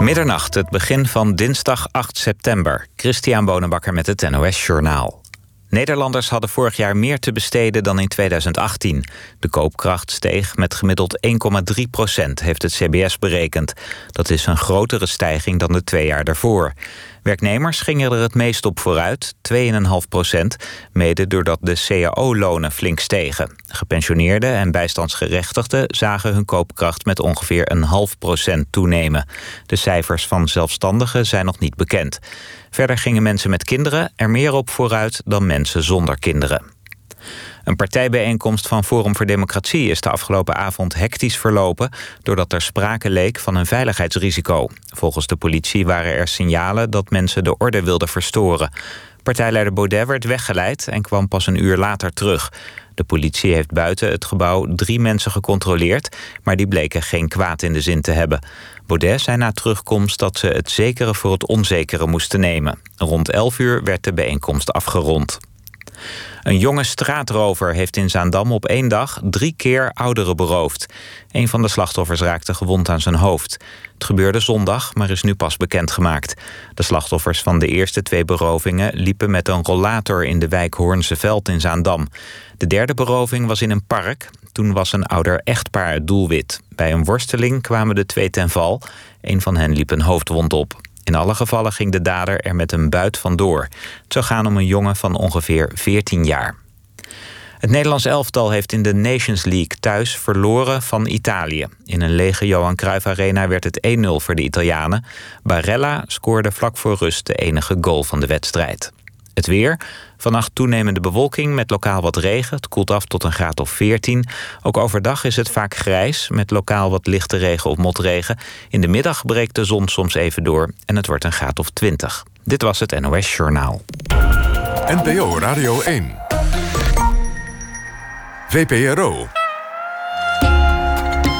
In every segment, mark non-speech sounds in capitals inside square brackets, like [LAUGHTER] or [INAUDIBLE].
Middernacht, het begin van dinsdag 8 september. Christian Bonenbakker met het NOS Journaal. Nederlanders hadden vorig jaar meer te besteden dan in 2018. De koopkracht steeg met gemiddeld 1,3 procent, heeft het CBS berekend. Dat is een grotere stijging dan de twee jaar daarvoor. Werknemers gingen er het meest op vooruit, 2,5 procent, mede doordat de cao-lonen flink stegen. Gepensioneerden en bijstandsgerechtigden zagen hun koopkracht met ongeveer een half procent toenemen. De cijfers van zelfstandigen zijn nog niet bekend. Verder gingen mensen met kinderen er meer op vooruit dan mensen zonder kinderen. Een partijbijeenkomst van Forum voor Democratie is de afgelopen avond hectisch verlopen doordat er sprake leek van een veiligheidsrisico. Volgens de politie waren er signalen dat mensen de orde wilden verstoren. Partijleider Baudet werd weggeleid en kwam pas een uur later terug. De politie heeft buiten het gebouw drie mensen gecontroleerd, maar die bleken geen kwaad in de zin te hebben. Baudet zei na terugkomst dat ze het zekere voor het onzekere moesten nemen. Rond 11 uur werd de bijeenkomst afgerond. Een jonge straatrover heeft in Zaandam op één dag drie keer ouderen beroofd. Een van de slachtoffers raakte gewond aan zijn hoofd. Het gebeurde zondag, maar is nu pas bekendgemaakt. De slachtoffers van de eerste twee berovingen liepen met een rollator in de wijk Hoornseveld in Zaandam. De derde beroving was in een park. Toen was een ouder echtpaar het doelwit. Bij een worsteling kwamen de twee ten val. Een van hen liep een hoofdwond op. In alle gevallen ging de dader er met een buit vandoor. Het zou gaan om een jongen van ongeveer 14 jaar. Het Nederlands elftal heeft in de Nations League thuis verloren van Italië. In een lege Johan Cruijff Arena werd het 1-0 voor de Italianen. Barella scoorde vlak voor rust de enige goal van de wedstrijd. Het weer. Vannacht toenemende bewolking met lokaal wat regen. Het koelt af tot een graad of 14. Ook overdag is het vaak grijs met lokaal wat lichte regen of motregen. In de middag breekt de zon soms even door en het wordt een graad of 20. Dit was het NOS Journaal. NPO Radio 1. VPRO.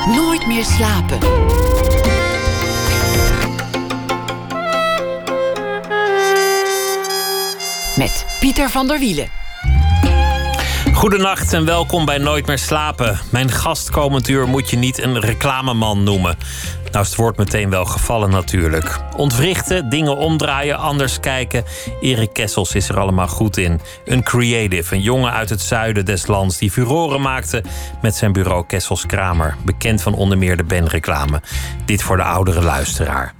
Nooit meer slapen. Met Pieter van der Wielen. Goedenacht en welkom bij Nooit meer slapen. Mijn gast komend uur moet je niet een reclameman noemen. Nou het woord meteen wel gevallen natuurlijk. Ontwrichten, dingen omdraaien, anders kijken. Erik Kessels is er allemaal goed in. Een creative, een jongen uit het zuiden des lands... die furoren maakte met zijn bureau Kessels Kramer. Bekend van onder meer de Ben-reclame. Dit voor de oudere luisteraar.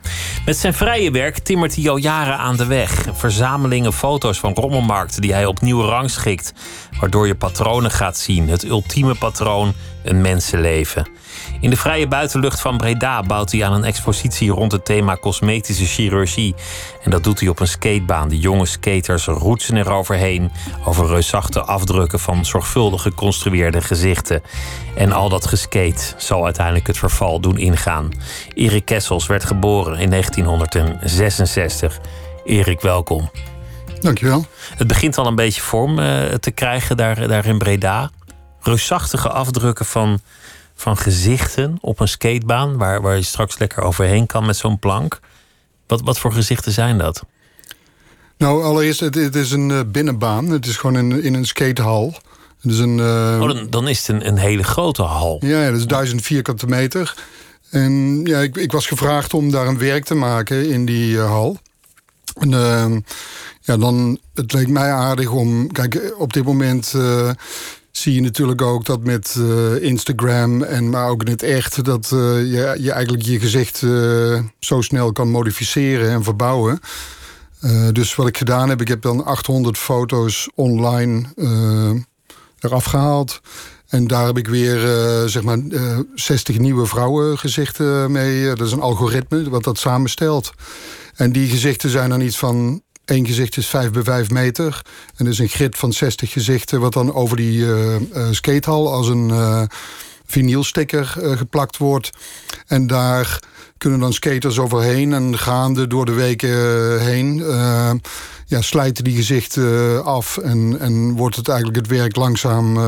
Met zijn vrije werk timmert hij al jaren aan de weg. Verzamelingen foto's van rommelmarkten die hij opnieuw rangschikt... waardoor je patronen gaat zien. Het ultieme patroon, een mensenleven. In de vrije buitenlucht van Breda bouwt hij aan een expositie rond het thema cosmetische chirurgie. En dat doet hij op een skatebaan. De jonge skaters roetsen eroverheen over reusachtige afdrukken van zorgvuldig geconstrueerde gezichten. En al dat geskate zal uiteindelijk het verval doen ingaan. Erik Kessels werd geboren in 1966. Erik, welkom. Dankjewel. Het begint al een beetje vorm eh, te krijgen daar, daar in Breda. Reusachtige afdrukken van van gezichten op een skatebaan, waar, waar je straks lekker overheen kan met zo'n plank. Wat, wat voor gezichten zijn dat? Nou, allereerst, het, het is een uh, binnenbaan. Het is gewoon in, in een skatehal. Het is een, uh... oh, dan, dan, is het een, een hele grote hal. Ja, ja dat is duizend vierkante meter. En ja, ik, ik, was gevraagd om daar een werk te maken in die uh, hal. En ehm, ja, dan, het leek mij aardig om... Kijk, op dit moment zie je natuurlijk ook dat met uh, Instagram en maar ook in het echt, dat uh, je, je eigenlijk je gezicht zo snel kan modificeren en verbouwen. dus wat ik gedaan heb, ik heb dan 800 foto's online eraf gehaald. En daar heb ik weer zeg maar 60 nieuwe vrouwengezichten mee. Dat is een algoritme wat dat samenstelt. En die gezichten zijn dan iets van Eén gezicht is 5 bij 5 meter. En er is een grid van 60 gezichten... wat dan over die uh, skatehal als een uh, vinylsticker geplakt wordt. En daar kunnen dan skaters overheen... en gaande door de weken heen... ja, slijten die gezichten af... En, en wordt het eigenlijk het werk langzaam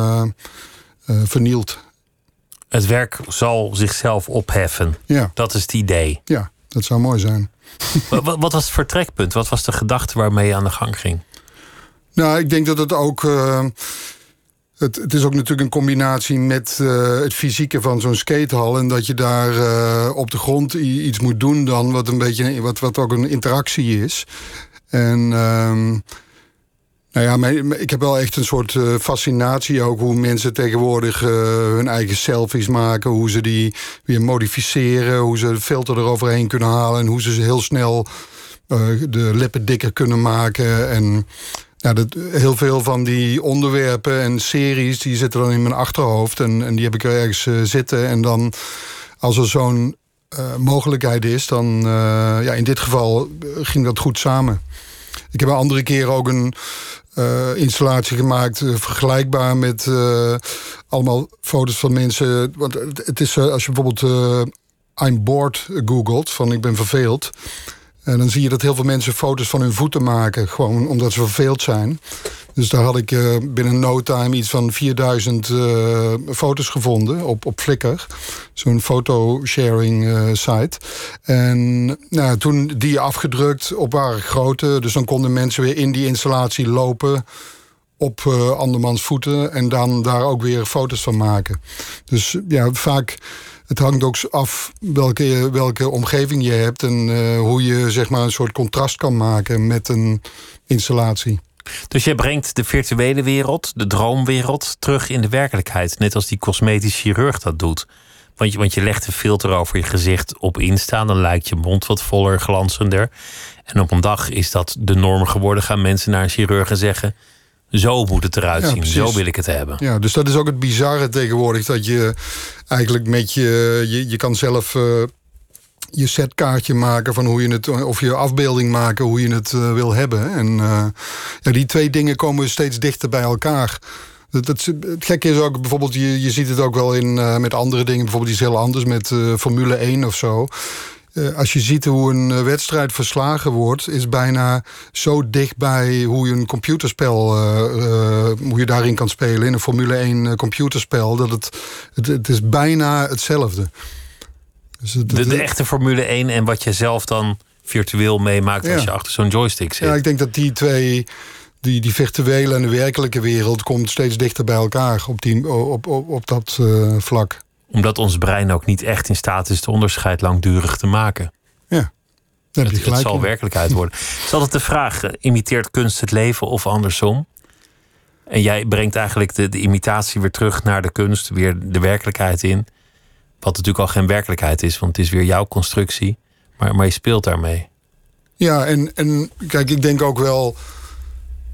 vernield. Het werk zal zichzelf opheffen. Ja. Dat is het idee. Ja, dat zou mooi zijn. [LAUGHS] wat, was het vertrekpunt? Wat was de gedachte waarmee je aan de gang ging? Nou, ik denk dat het ook. Uh, het, het, is ook natuurlijk een combinatie met uh, het fysieke van zo'n skatehal. En dat je daar uh, op de grond iets moet doen dan, wat een beetje wat, wat ook een interactie is. En uh, nou ja, mijn, ik heb wel echt een soort uh, fascinatie ook hoe mensen tegenwoordig hun eigen selfies maken. Hoe ze die weer modificeren, hoe ze de filter eroverheen kunnen halen. En hoe ze heel snel de lippen dikker kunnen maken. En ja, dat, heel veel van die onderwerpen en series... die zitten dan in mijn achterhoofd. En, en die heb ik er ergens zitten. En dan, als er zo'n mogelijkheid is... dan, ja, in dit geval ging dat goed samen. Ik heb een andere keer ook een installatie gemaakt... vergelijkbaar met allemaal foto's van mensen. Want het is als je bijvoorbeeld... I'm bored googelt, van ik ben verveeld... En dan zie je dat heel veel mensen foto's van hun voeten maken. Gewoon omdat ze verveeld zijn. Dus daar had ik uh, binnen no time iets van 4000 uh, eh, foto's gevonden op, op Flickr. Zo'n fotosharing uh, site. En nou, toen die afgedrukt op waren grootte. Dus dan konden mensen weer in die installatie lopen op andermans voeten. En dan daar ook weer foto's van maken. Dus ja, vaak het hangt ook af welke, welke omgeving je hebt en hoe je zeg maar, een soort contrast kan maken met een installatie. Dus je brengt de virtuele wereld, de droomwereld, terug in de werkelijkheid. Net als die cosmetisch chirurg dat doet. Want je, want je legt een filter over je gezicht op instaan. Dan lijkt je mond wat voller, glanzender. En op een dag is dat de norm geworden. Gaan mensen naar een chirurg en zeggen... Zo moet het eruit zien. Zo wil ik het hebben. Ja, dus dat is ook het bizarre tegenwoordig. Dat je eigenlijk met je. Je, je kan zelf. Uh, je setkaartje maken van hoe je het, of je afbeelding maken hoe je het uh, wil hebben. En uh, ja, die twee dingen komen steeds dichter bij elkaar. Dat, dat, het gekke is ook bijvoorbeeld, je, je ziet het ook wel in, met andere dingen, bijvoorbeeld iets heel anders met Formule 1 of zo. Eh, als je ziet hoe een eh, wedstrijd verslagen wordt, is bijna zo dichtbij hoe je een computerspel, hoe je daarin kan spelen in een Formule 1 computerspel, dat het, het, het, is bijna hetzelfde. Dus het, de, de, echte Formule 1 en wat je zelf dan virtueel meemaakt als je achter zo'n joystick zit. Ja, ik denk dat die twee, die, die virtuele en de werkelijke wereld, komt steeds dichter bij elkaar op, die, op, op, op dat vlak omdat ons brein ook niet echt in staat is het onderscheid langdurig te maken. Ja, dat het, het zal werkelijkheid worden. Het [LAUGHS] is altijd de vraag: eh, imiteert kunst het leven of andersom? En jij brengt eigenlijk de, de imitatie weer terug naar de kunst, weer de werkelijkheid in. Wat natuurlijk al geen werkelijkheid is, want het is weer jouw constructie. Maar, maar je speelt daarmee. Ja, en, en kijk, ik denk ook wel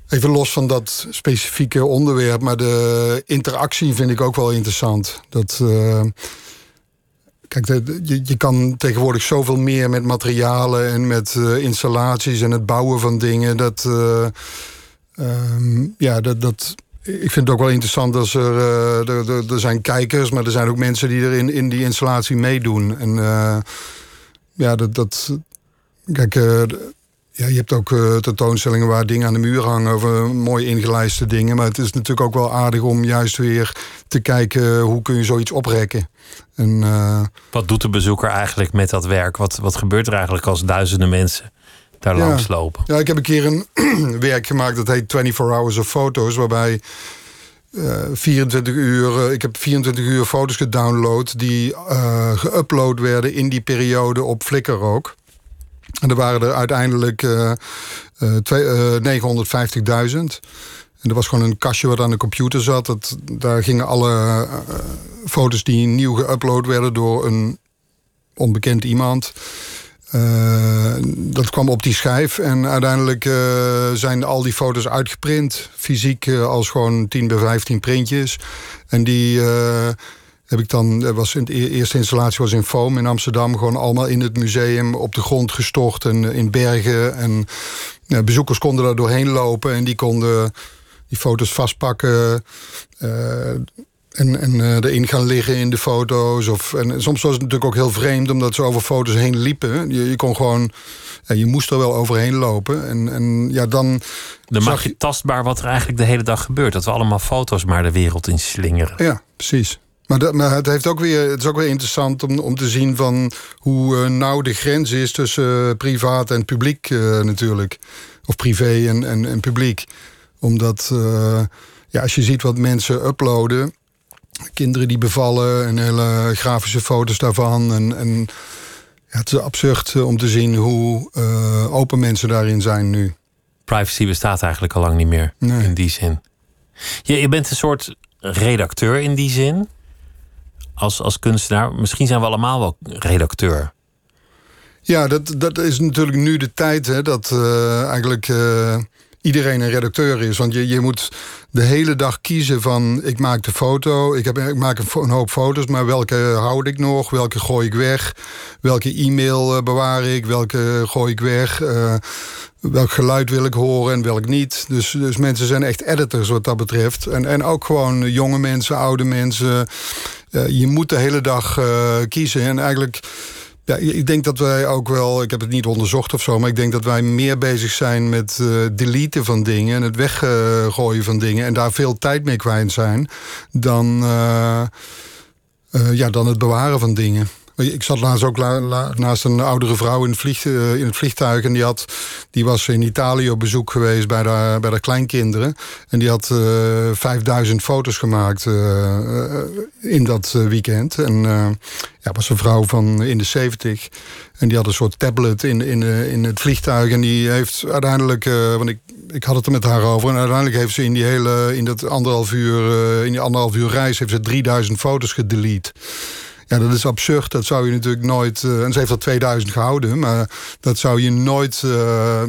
Even los van dat specifieke onderwerp, maar de interactie vind ik ook wel interessant. Dat, uh, kijk, je, je kan tegenwoordig zoveel meer met materialen en met uh, installaties en het bouwen van dingen. Dat, uh, um, ja, dat, dat, ik vind het ook wel interessant dat er, er, er, er, zijn kijkers, maar er zijn ook mensen die er in, in die installatie meedoen. En ja, dat, dat kijk ja, je hebt ook tentoonstellingen waar dingen aan de muur hangen over mooi ingelijste dingen. Maar het is natuurlijk ook wel aardig om juist weer te kijken hoe kun je zoiets oprekken. En, wat doet de bezoeker eigenlijk met dat werk? Wat, wat gebeurt er eigenlijk als duizenden mensen daar ja, langs lopen? Ja, ik heb een keer een [CLEARS THROAT] werk gemaakt dat heet 24 Hours of Photos, waarbij. Uh, eh, 24 uur, ik heb 24 uur foto's gedownload die geüpload werden in die periode op Flickr ook. En er waren er uiteindelijk uh, uh, 950.000. En er was gewoon een kastje wat aan de computer zat. Dat, daar gingen alle uh, foto's die nieuw geüpload werden door een onbekend iemand. Uh, dat kwam op die schijf. En uiteindelijk uh, zijn al die foto's uitgeprint. Fysiek als gewoon 10 bij 15 printjes. En die heb ik dan, was in de e-, eerste installatie was in Foam in Amsterdam, gewoon allemaal in het museum op de grond gestort en in bergen. En bezoekers konden daar doorheen lopen en die konden die foto's vastpakken. En, en uh, erin gaan liggen in de foto's. Of, en soms was het natuurlijk ook heel vreemd, omdat ze over foto's heen liepen. Je, je kon gewoon, ja, je moest er wel overheen lopen. En, en ja, dan. Dan maak je tastbaar wat er eigenlijk de hele dag gebeurt. Dat we allemaal foto's maar de wereld in slingeren. Ja, precies. Maar, maar, het, heeft ook weer, het is ook weer interessant om, om te zien van hoe uh, nauw de grens is tussen uh, privaat en publiek natuurlijk. Of privé en, en, en publiek. Omdat ja, als je ziet wat mensen uploaden, kinderen die bevallen en hele grafische foto's daarvan. En, en ja, het is absurd om te zien hoe open mensen daarin zijn nu. Privacy bestaat eigenlijk al lang niet meer in die zin. Je, je bent een soort redacteur in die zin. Als, als kunstenaar. Misschien zijn we allemaal wel redacteur. Ja, dat, dat is natuurlijk nu de tijd hè, dat uh, eigenlijk uh, iedereen een redacteur is. Want je, je moet de hele dag kiezen van ik maak de foto, ik, heb, ik maak een, hoop foto's, maar welke houd ik nog, welke gooi ik weg, welke e-mail uh, bewaar ik, welke gooi ik weg, welk geluid wil ik horen en welk niet. Dus, dus mensen zijn echt editors wat dat betreft. En, en ook gewoon jonge mensen, oude mensen. je moet de hele dag kiezen en eigenlijk ja, ik denk dat wij ook wel, ik heb het niet onderzocht of zo, maar ik denk dat wij meer bezig zijn met uh, deleten van dingen en het weggooien van dingen en daar veel tijd mee kwijt zijn dan, uh, uh, ja, dan het bewaren van dingen. Ik zat laatst ook naast een oudere vrouw in eh, in het vliegtuig. En die, had, die was in Italië op bezoek geweest bij de, bij de kleinkinderen. En die had uh, eh, 5000 foto's gemaakt uh, in dat weekend. En ja, was een vrouw van in de 70. En die had een soort tablet in, in, in het vliegtuig. En die heeft uiteindelijk, want ik, ik had het er met haar over. En uiteindelijk heeft ze in die hele, in dat anderhalf uur, in die anderhalf uur reis, heeft ze 3000 foto's gedelete. Ja, dat is absurd. Dat zou je natuurlijk nooit. Uh, en ze heeft dat 2000 gehouden, maar dat zou je nooit. Uh,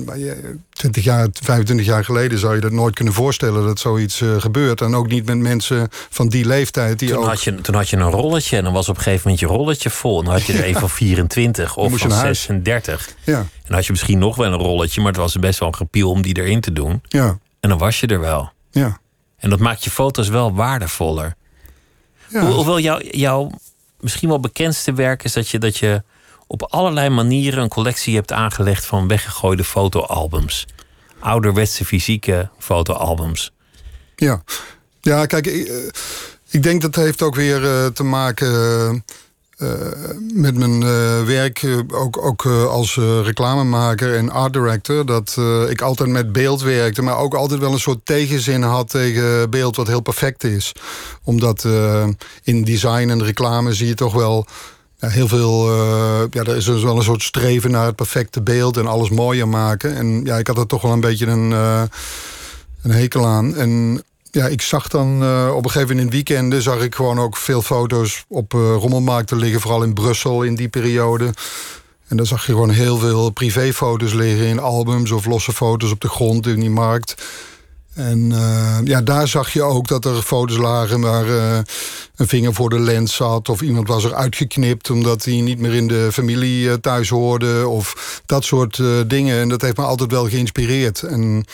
20 jaar, 25 jaar geleden zou je dat nooit kunnen voorstellen dat zoiets uh, gebeurt. En ook niet met mensen van die leeftijd. Die toen, ook... had je, toen had je een rolletje en dan was op een gegeven moment je rolletje vol. En dan had je er [LAUGHS] een van 24 of van 36. Ja. En dan had je misschien nog wel een rolletje, maar het was best wel een gepiel om die erin te doen. Ja. En dan was je er wel. Ja. En dat maakt je foto's wel waardevoller. Ja. hoewel jouw misschien wel bekendste werk is dat je, dat je op allerlei manieren een collectie hebt aangelegd van weggegooide fotoalbums. Ouderwetse fysieke fotoalbums. Ja, ja kijk, ik, eh, denk dat heeft ook weer uh, te maken uh, met mijn werk, ook, ook als reclamemaker en art director. Dat ik altijd met beeld werkte, maar ook altijd wel een soort tegenzin had tegen beeld wat heel perfect is. Omdat in design en reclame zie je toch wel ja, heel veel. ja, er is dus wel een soort streven naar het perfecte beeld en alles mooier maken. En ja, ik had er toch wel een beetje een, een hekel aan. En ja, ik zag dan uh, op een gegeven moment in weekenden... zag ik gewoon ook veel foto's op uh, rommelmarkten liggen. Vooral in Brussel in die periode. En dan zag je gewoon heel veel privéfoto's liggen in albums... of losse foto's op de grond in die markt. En uh, ja, daar zag je ook dat er foto's lagen waar een vinger voor de lens zat. Of iemand was er uitgeknipt omdat hij niet meer in de familie thuis hoorde. Of dat soort dingen. En dat heeft me altijd wel geïnspireerd. En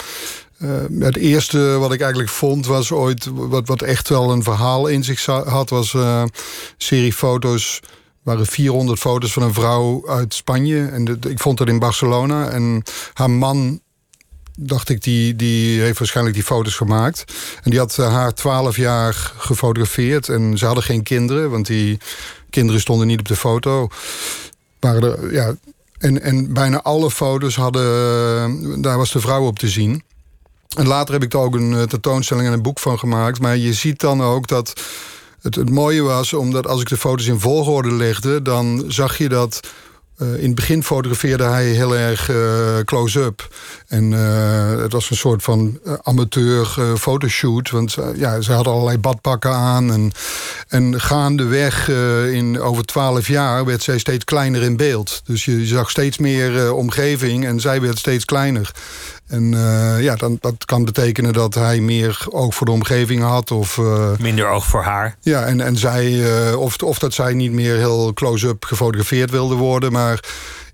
uh, het eerste wat ik eigenlijk vond was ooit... wat, wat echt wel een verhaal in zich had... was uh, een serie foto's waren 400 foto's van een vrouw uit Spanje. En ik vond dat in Barcelona. En haar man, dacht ik, die, die heeft waarschijnlijk die foto's gemaakt. En die had uh, haar 12 jaar gefotografeerd. En ze hadden geen kinderen, want die kinderen stonden niet op de foto. Waren ja, en, en bijna alle foto's hadden... daar was de vrouw op te zien. En later heb ik daar ook een eh, tentoonstelling en een boek van gemaakt. Maar je ziet dan ook dat het, mooie was, omdat als ik de foto's in volgorde legde, dan zag je dat uh, in het begin fotografeerde hij heel erg uh, close-up. En het was een soort van amateur fotoshoot. Want ja, ze hadden allerlei badpakken aan. En, en gaandeweg, in over twaalf jaar, werd zij steeds kleiner in beeld. Dus je zag steeds meer omgeving en zij werd steeds kleiner. En uh, ja, dan, dat kan betekenen dat hij meer oog voor de omgeving had. Of, uh, Minder oog voor haar. Ja, en, en zij, uh, of, of dat zij niet meer heel close-up gefotografeerd wilde worden. Maar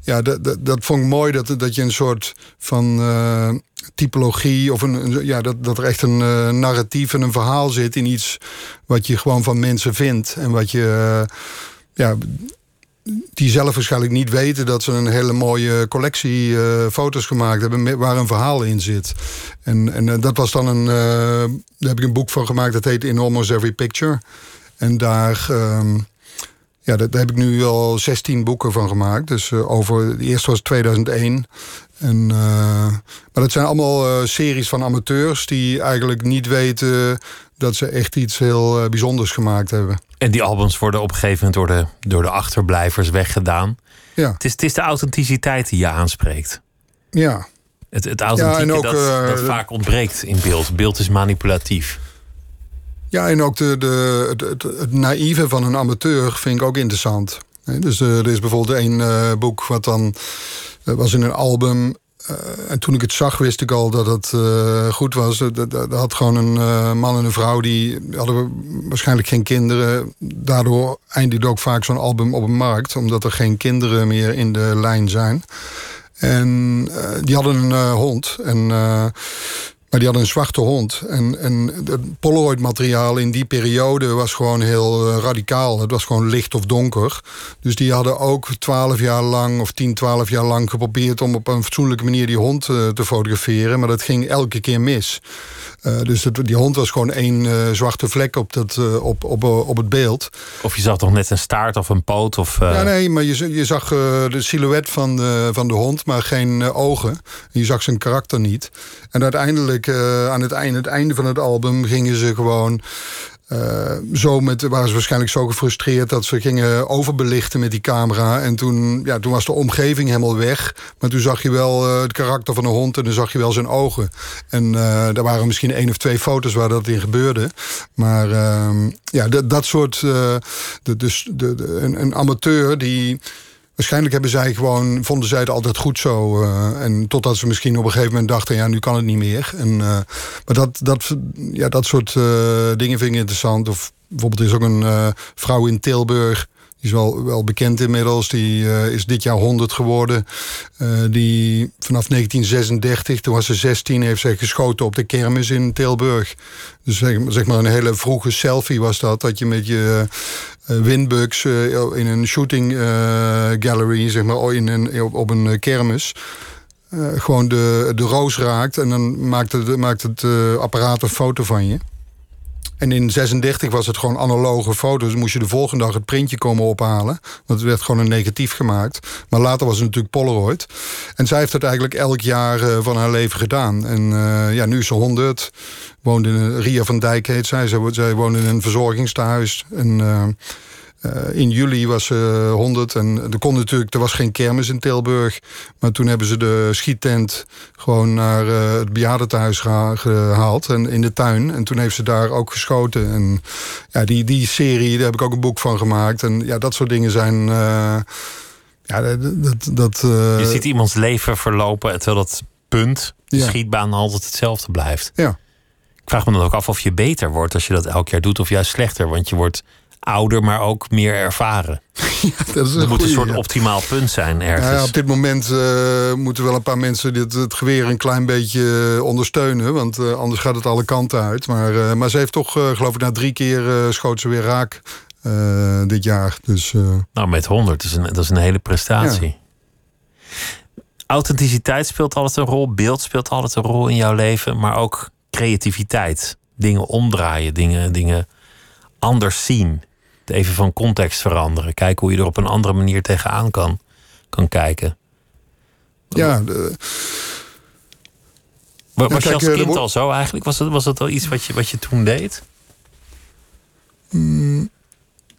ja, dat, dat, dat vond ik mooi dat, dat je een soort van typologie... of een, een, ja, dat, dat er echt een narratief en een verhaal zit in iets... wat je gewoon van mensen vindt. En wat je... ja, die zelf waarschijnlijk niet weten dat ze een hele mooie collectie uh, foto's gemaakt hebben waar een verhaal in zit. En, en uh, dat was dan een. Uh, daar heb ik een boek van gemaakt dat heet In Almost Every Picture. En daar. Um, ja, daar heb ik nu al 16 boeken van gemaakt. Dus over, de eerste was 2001. En, maar dat zijn allemaal series van amateurs die eigenlijk niet weten dat ze echt iets heel bijzonders gemaakt hebben. En die albums worden op een gegeven moment door de, door de achterblijvers weggedaan. Ja. Het, is, het is de authenticiteit die je aanspreekt. Ja. Het, het authentieke ook, dat, uh, dat vaak ontbreekt in beeld. Beeld is manipulatief. Ja, en ook de, de, het, het, naïeve van een amateur vind ik ook interessant. Dus uh, er is bijvoorbeeld een uh, boek wat dan was in een album. En toen ik het zag, wist ik al dat het goed was. Er had gewoon een man en een vrouw die hadden waarschijnlijk geen kinderen. Daardoor eindigde ook vaak zo'n album op een markt, omdat er geen kinderen meer in de lijn zijn. En die hadden een hond. En, maar die hadden een zwarte hond. En, en het Polaroid-materiaal in die periode was gewoon heel radicaal. Het was gewoon licht of donker. Dus die hadden ook twaalf jaar lang of tien, twaalf jaar lang geprobeerd... om op een fatsoenlijke manier die hond te fotograferen. Maar dat ging elke keer mis. Uh, dus het, die hond was gewoon één uh, zwarte vlek op, dat, uh, op, op, op het beeld. Of je zag toch net een staart of een poot? Of, Ja, nee, maar je, je zag de silhouet van de, van de hond, maar geen ogen. Je zag zijn karakter niet. En uiteindelijk, aan het einde, het einde van het album, gingen ze gewoon. Uh, zo met, waren ze waarschijnlijk zo gefrustreerd dat ze gingen overbelichten met die camera. En toen, ja, toen was de omgeving helemaal weg. Maar toen zag je wel uh, het karakter van de hond en dan zag je wel zijn ogen. En uh, er waren misschien één of twee foto's waar dat in gebeurde. Maar ja, dat soort. de, dus de, de, een, een amateur die. Waarschijnlijk hebben zij gewoon, vonden zij het altijd goed zo. Uh, en totdat ze misschien op een gegeven moment dachten, ja, nu kan het niet meer. En, uh, maar dat, dat, ja, dat soort uh, dingen vind ik interessant. Of bijvoorbeeld is ook een vrouw in Tilburg. Is wel, bekend inmiddels. Die uh, is dit jaar 100 geworden. Uh, die vanaf 1936, toen was ze 16, heeft zij geschoten op de kermis in Tilburg. Dus zeg, zeg maar een hele vroege selfie was dat. Dat je met je uh, windbugs in een shooting gallery, zeg maar, in een, op, op een kermis. gewoon de, de roos raakt en dan maakt het, maakt het apparaat een foto van je. En in 36 was het gewoon analoge foto's. moest je de volgende dag het printje komen ophalen. Want het werd gewoon een negatief gemaakt. Maar later was het natuurlijk Polaroid. En zij heeft het eigenlijk elk jaar uh, van haar leven gedaan. En uh, ja, nu is ze 100. Woont in Ria van Dijk heet zij. Zij, woont in een verzorgingstehuis. En uh, in juli was ze 100 en er kon natuurlijk, er was geen kermis in Tilburg. Maar toen hebben ze de schiettent gewoon naar uh, het bejaardentehuis geha gehaald en in de tuin. En toen heeft ze daar ook geschoten. En ja, die, die serie, daar heb ik ook een boek van gemaakt. En ja, dat soort dingen zijn. Uh, ja, dat. dat Je ziet iemands leven verlopen terwijl dat punt, de ja. schietbaan, altijd hetzelfde blijft. Ja. Ik vraag me dan ook af of je beter wordt als je dat elk jaar doet, of juist slechter. Want je wordt ouder, maar ook meer ervaren. [LAUGHS] Ja, dat is een er moet een soort ja. optimaal punt zijn ergens. Ja, op dit moment uh, moeten wel een paar mensen dit, het geweer een klein beetje ondersteunen. Want uh, anders gaat het alle kanten uit. Maar, uh, maar ze heeft toch, geloof ik, na drie keer schoot ze weer raak dit jaar. Dus, nou, met 100, dat is een, dat is een hele prestatie. Ja. Authenticiteit speelt altijd een rol. Beeld speelt altijd een rol in jouw leven. Maar ook creativiteit. Dingen omdraaien, dingen... dingen anders zien. Even van context veranderen. Kijken hoe je er op een andere manier tegenaan kan, kan kijken. Ja, de... Was, was je als kind al zo eigenlijk? Was het, was het al iets wat je, wat je toen deed? Mm,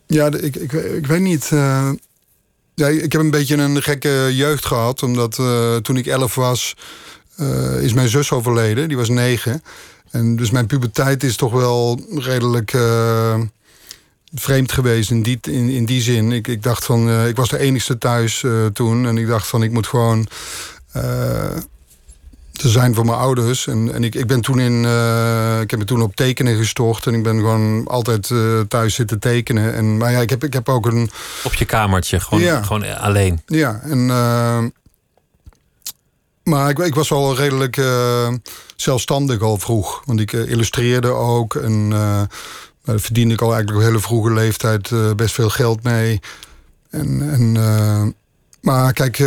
ja, ik, ik, ik weet niet. Uh, ja, ik heb een beetje een gekke jeugd gehad. Omdat uh, toen ik elf was, uh, is mijn zus overleden. Die was negen. En dus mijn puberteit is toch wel redelijk vreemd geweest in die, in, in die zin. Ik, ik dacht van, uh, ik was de enigste thuis uh, toen. En ik dacht van, ik moet gewoon te zijn voor mijn ouders. En, en ik, ik ben toen in, ik heb me toen op tekenen gestort. En ik ben gewoon altijd thuis zitten tekenen. En, maar ja, ik heb, ik heb ook een... Op je kamertje, gewoon, ja. gewoon alleen. Ja, en... Maar ik, ik, was wel redelijk uh, zelfstandig al vroeg. Want ik uh, illustreerde ook. En uh, daar verdiende ik al eigenlijk op hele vroege leeftijd best veel geld mee. En, en, maar kijk,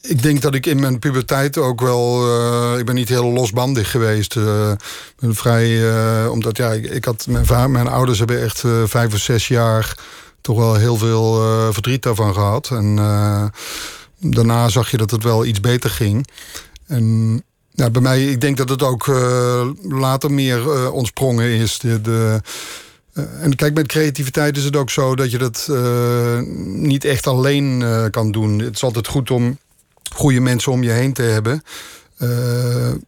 ik denk dat ik in mijn puberteit ook wel... ik ben niet heel losbandig geweest. Ben vrij... omdat ja, ik, ik, had mijn, vader, mijn ouders hebben echt vijf of zes jaar toch wel heel veel verdriet daarvan gehad. En daarna zag je dat het wel iets beter ging. En ja, bij mij, ik denk dat het ook later meer ontsprongen is. De, de en kijk, met creativiteit is het ook zo dat je dat niet echt alleen kan doen. Het is altijd goed om goede mensen om je heen te hebben.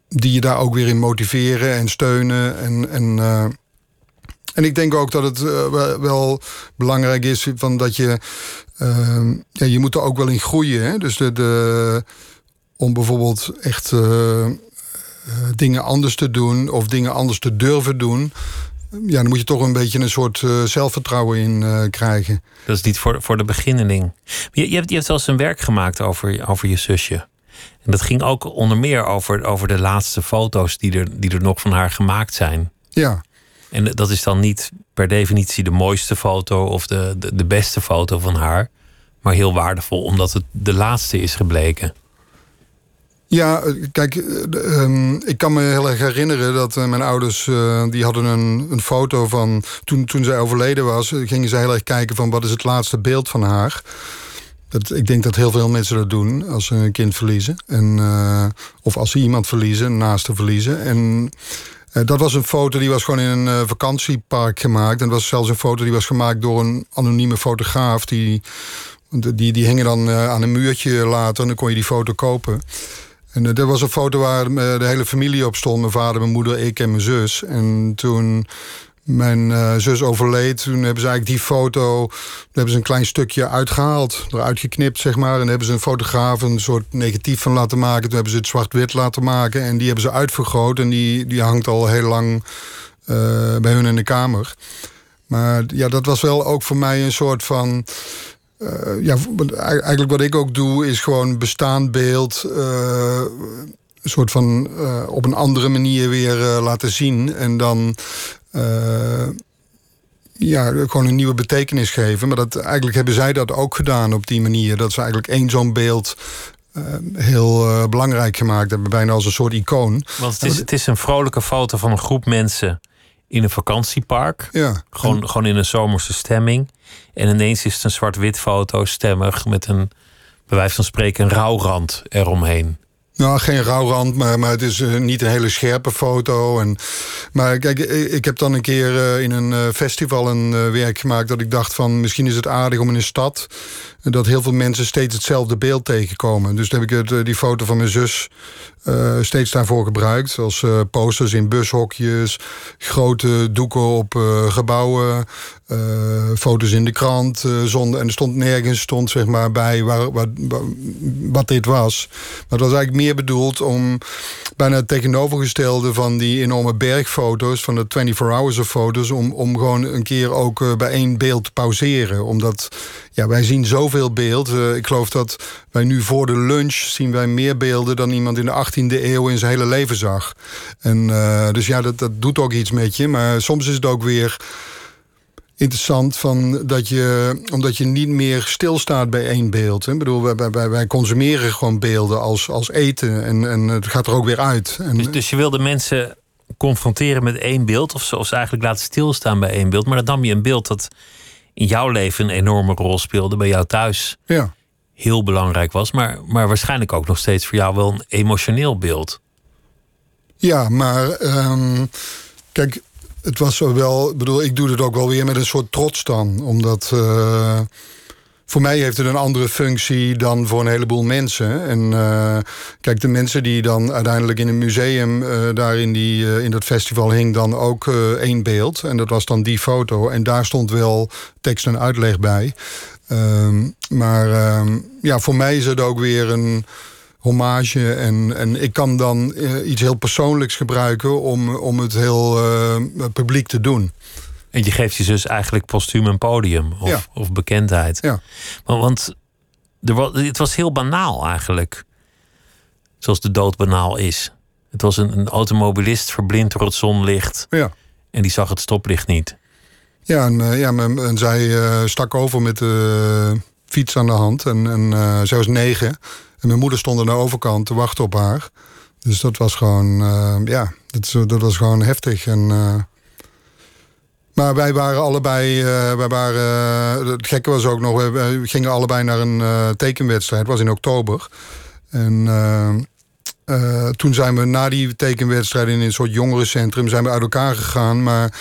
Die je daar ook weer in motiveren en steunen. En, en, en ik denk ook dat het wel belangrijk is van dat je. ja, je moet er ook wel in groeien. Hè? Dus de, de, om bijvoorbeeld echt dingen anders te doen of dingen anders te durven doen. Ja, dan moet je toch een beetje een soort zelfvertrouwen in krijgen. Dat is niet voor, voor de beginneling. Je, je, hebt, je hebt zelfs een werk gemaakt over, over je zusje. En dat ging ook onder meer over, over de laatste foto's die er, die er nog van haar gemaakt zijn. Ja. En dat is dan niet per definitie de mooiste foto of de, de, de beste foto van haar. Maar heel waardevol, omdat het de laatste is gebleken. Ja, kijk, eh, ehm, ik kan me heel erg herinneren dat eh, mijn ouders... Die hadden een, een foto van... Toen, toen zij overleden was, gingen ze heel erg kijken van... wat is het laatste beeld van haar. Dat, ik denk dat heel veel mensen dat doen als ze een kind verliezen. En, of als ze iemand verliezen, naast te verliezen. En dat was een foto die was gewoon in een vakantiepark gemaakt. En dat was zelfs een foto die was gemaakt door een anonieme fotograaf. Die, die, die hingen dan aan een muurtje later en dan kon je die foto kopen. En dat was een foto waar de hele familie op stond. Mijn vader, mijn moeder, ik en mijn zus. En toen mijn uh, zus overleed. Toen hebben ze eigenlijk die foto... hebben ze een klein stukje uitgehaald. Eruit geknipt, zeg maar. En hebben ze een fotograaf een soort negatief van laten maken. Toen hebben ze het zwart-wit laten maken. En die hebben ze uitvergroot. En die, die hangt al heel lang uh, bij hun in de kamer. Maar ja, dat was wel ook voor mij een soort van... Uh, ja, eigenlijk wat ik ook doe, is gewoon bestaand beeld... een soort van op een andere manier weer laten zien. En dan ja, gewoon een nieuwe betekenis geven. Maar dat, eigenlijk hebben zij dat ook gedaan op die manier. Dat ze eigenlijk één zo'n beeld heel belangrijk gemaakt hebben. Bijna als een soort icoon. Want het is, het is een vrolijke foto van een groep mensen in een vakantiepark. Ja. Gewoon, gewoon in een zomerse stemming. En ineens is het een zwart-wit foto, stemmig, met een, bij wijze van spreken, een rouwrand eromheen. Nou, geen rouwrand, maar, maar het is uh, niet een hele scherpe foto. En, maar kijk, ik heb dan een keer uh, in een festival een werk gemaakt... dat ik dacht van, misschien is het aardig om in een stad... dat heel veel mensen steeds hetzelfde beeld tegenkomen. Dus dan heb ik het, die foto van mijn zus steeds daarvoor gebruikt. Als posters in bushokjes, grote doeken op uh, gebouwen, foto's in de krant. zonder, en er stond nergens stond, zeg maar, bij waar, wat dit was. Maar het was eigenlijk meer bedoeld om bijna het tegenovergestelde van die enorme bergfoto's, van de 24 hours of foto's, om, om gewoon een keer ook bij één beeld te pauzeren. Omdat ja, wij zien zoveel beeld. ik geloof dat wij nu voor de lunch zien wij meer beelden dan iemand in de 18e eeuw in zijn hele leven zag. En, uh, dus ja, dat, dat doet ook iets met je. Maar soms is het ook weer interessant van dat je, omdat je niet meer stilstaat bij één beeld. Hè. Ik bedoel, wij, wij, wij consumeren gewoon beelden als, als eten en, en het gaat er ook weer uit. En, dus, dus je wilde mensen confronteren met één beeld, of ze, eigenlijk laten stilstaan bij één beeld. Maar dan nam je een beeld dat in jouw leven een enorme rol speelde, bij jou thuis. Ja heel belangrijk was, maar, maar waarschijnlijk ook nog steeds voor jou wel een emotioneel beeld. Ja, maar um, kijk, het was wel, bedoel, ik doe het ook wel weer met een soort trots dan, omdat uh, voor mij heeft het een andere functie dan voor een heleboel mensen. En uh, kijk, de mensen die dan uiteindelijk in een museum uh, daar in, die, in dat festival hing, dan ook één beeld. En dat was dan die foto. En daar stond wel tekst en uitleg bij. Um, maar um, ja, voor mij is het ook weer een hommage. En, en ik kan dan uh, iets heel persoonlijks gebruiken om, om het heel uh, publiek te doen. En je geeft je dus eigenlijk postuum een podium of, ja. of bekendheid. Ja. Want, want er was, het was heel banaal eigenlijk. Zoals de dood banaal is. Het was een, een automobilist verblind door het zonlicht. Ja. En die zag het stoplicht niet. Ja, en, uh, ja, en zij stak over met de fiets aan de hand. En, en zij was negen. En mijn moeder stond aan de overkant te wachten op haar. Dus dat was gewoon, ja, dat, was gewoon heftig. En, Maar wij waren allebei, uh, wij waren, het gekke was ook nog, we, gingen allebei naar een tekenwedstrijd. Het was in oktober. En uh, toen zijn we na die tekenwedstrijd in een soort jongerencentrum zijn we uit elkaar gegaan. Maar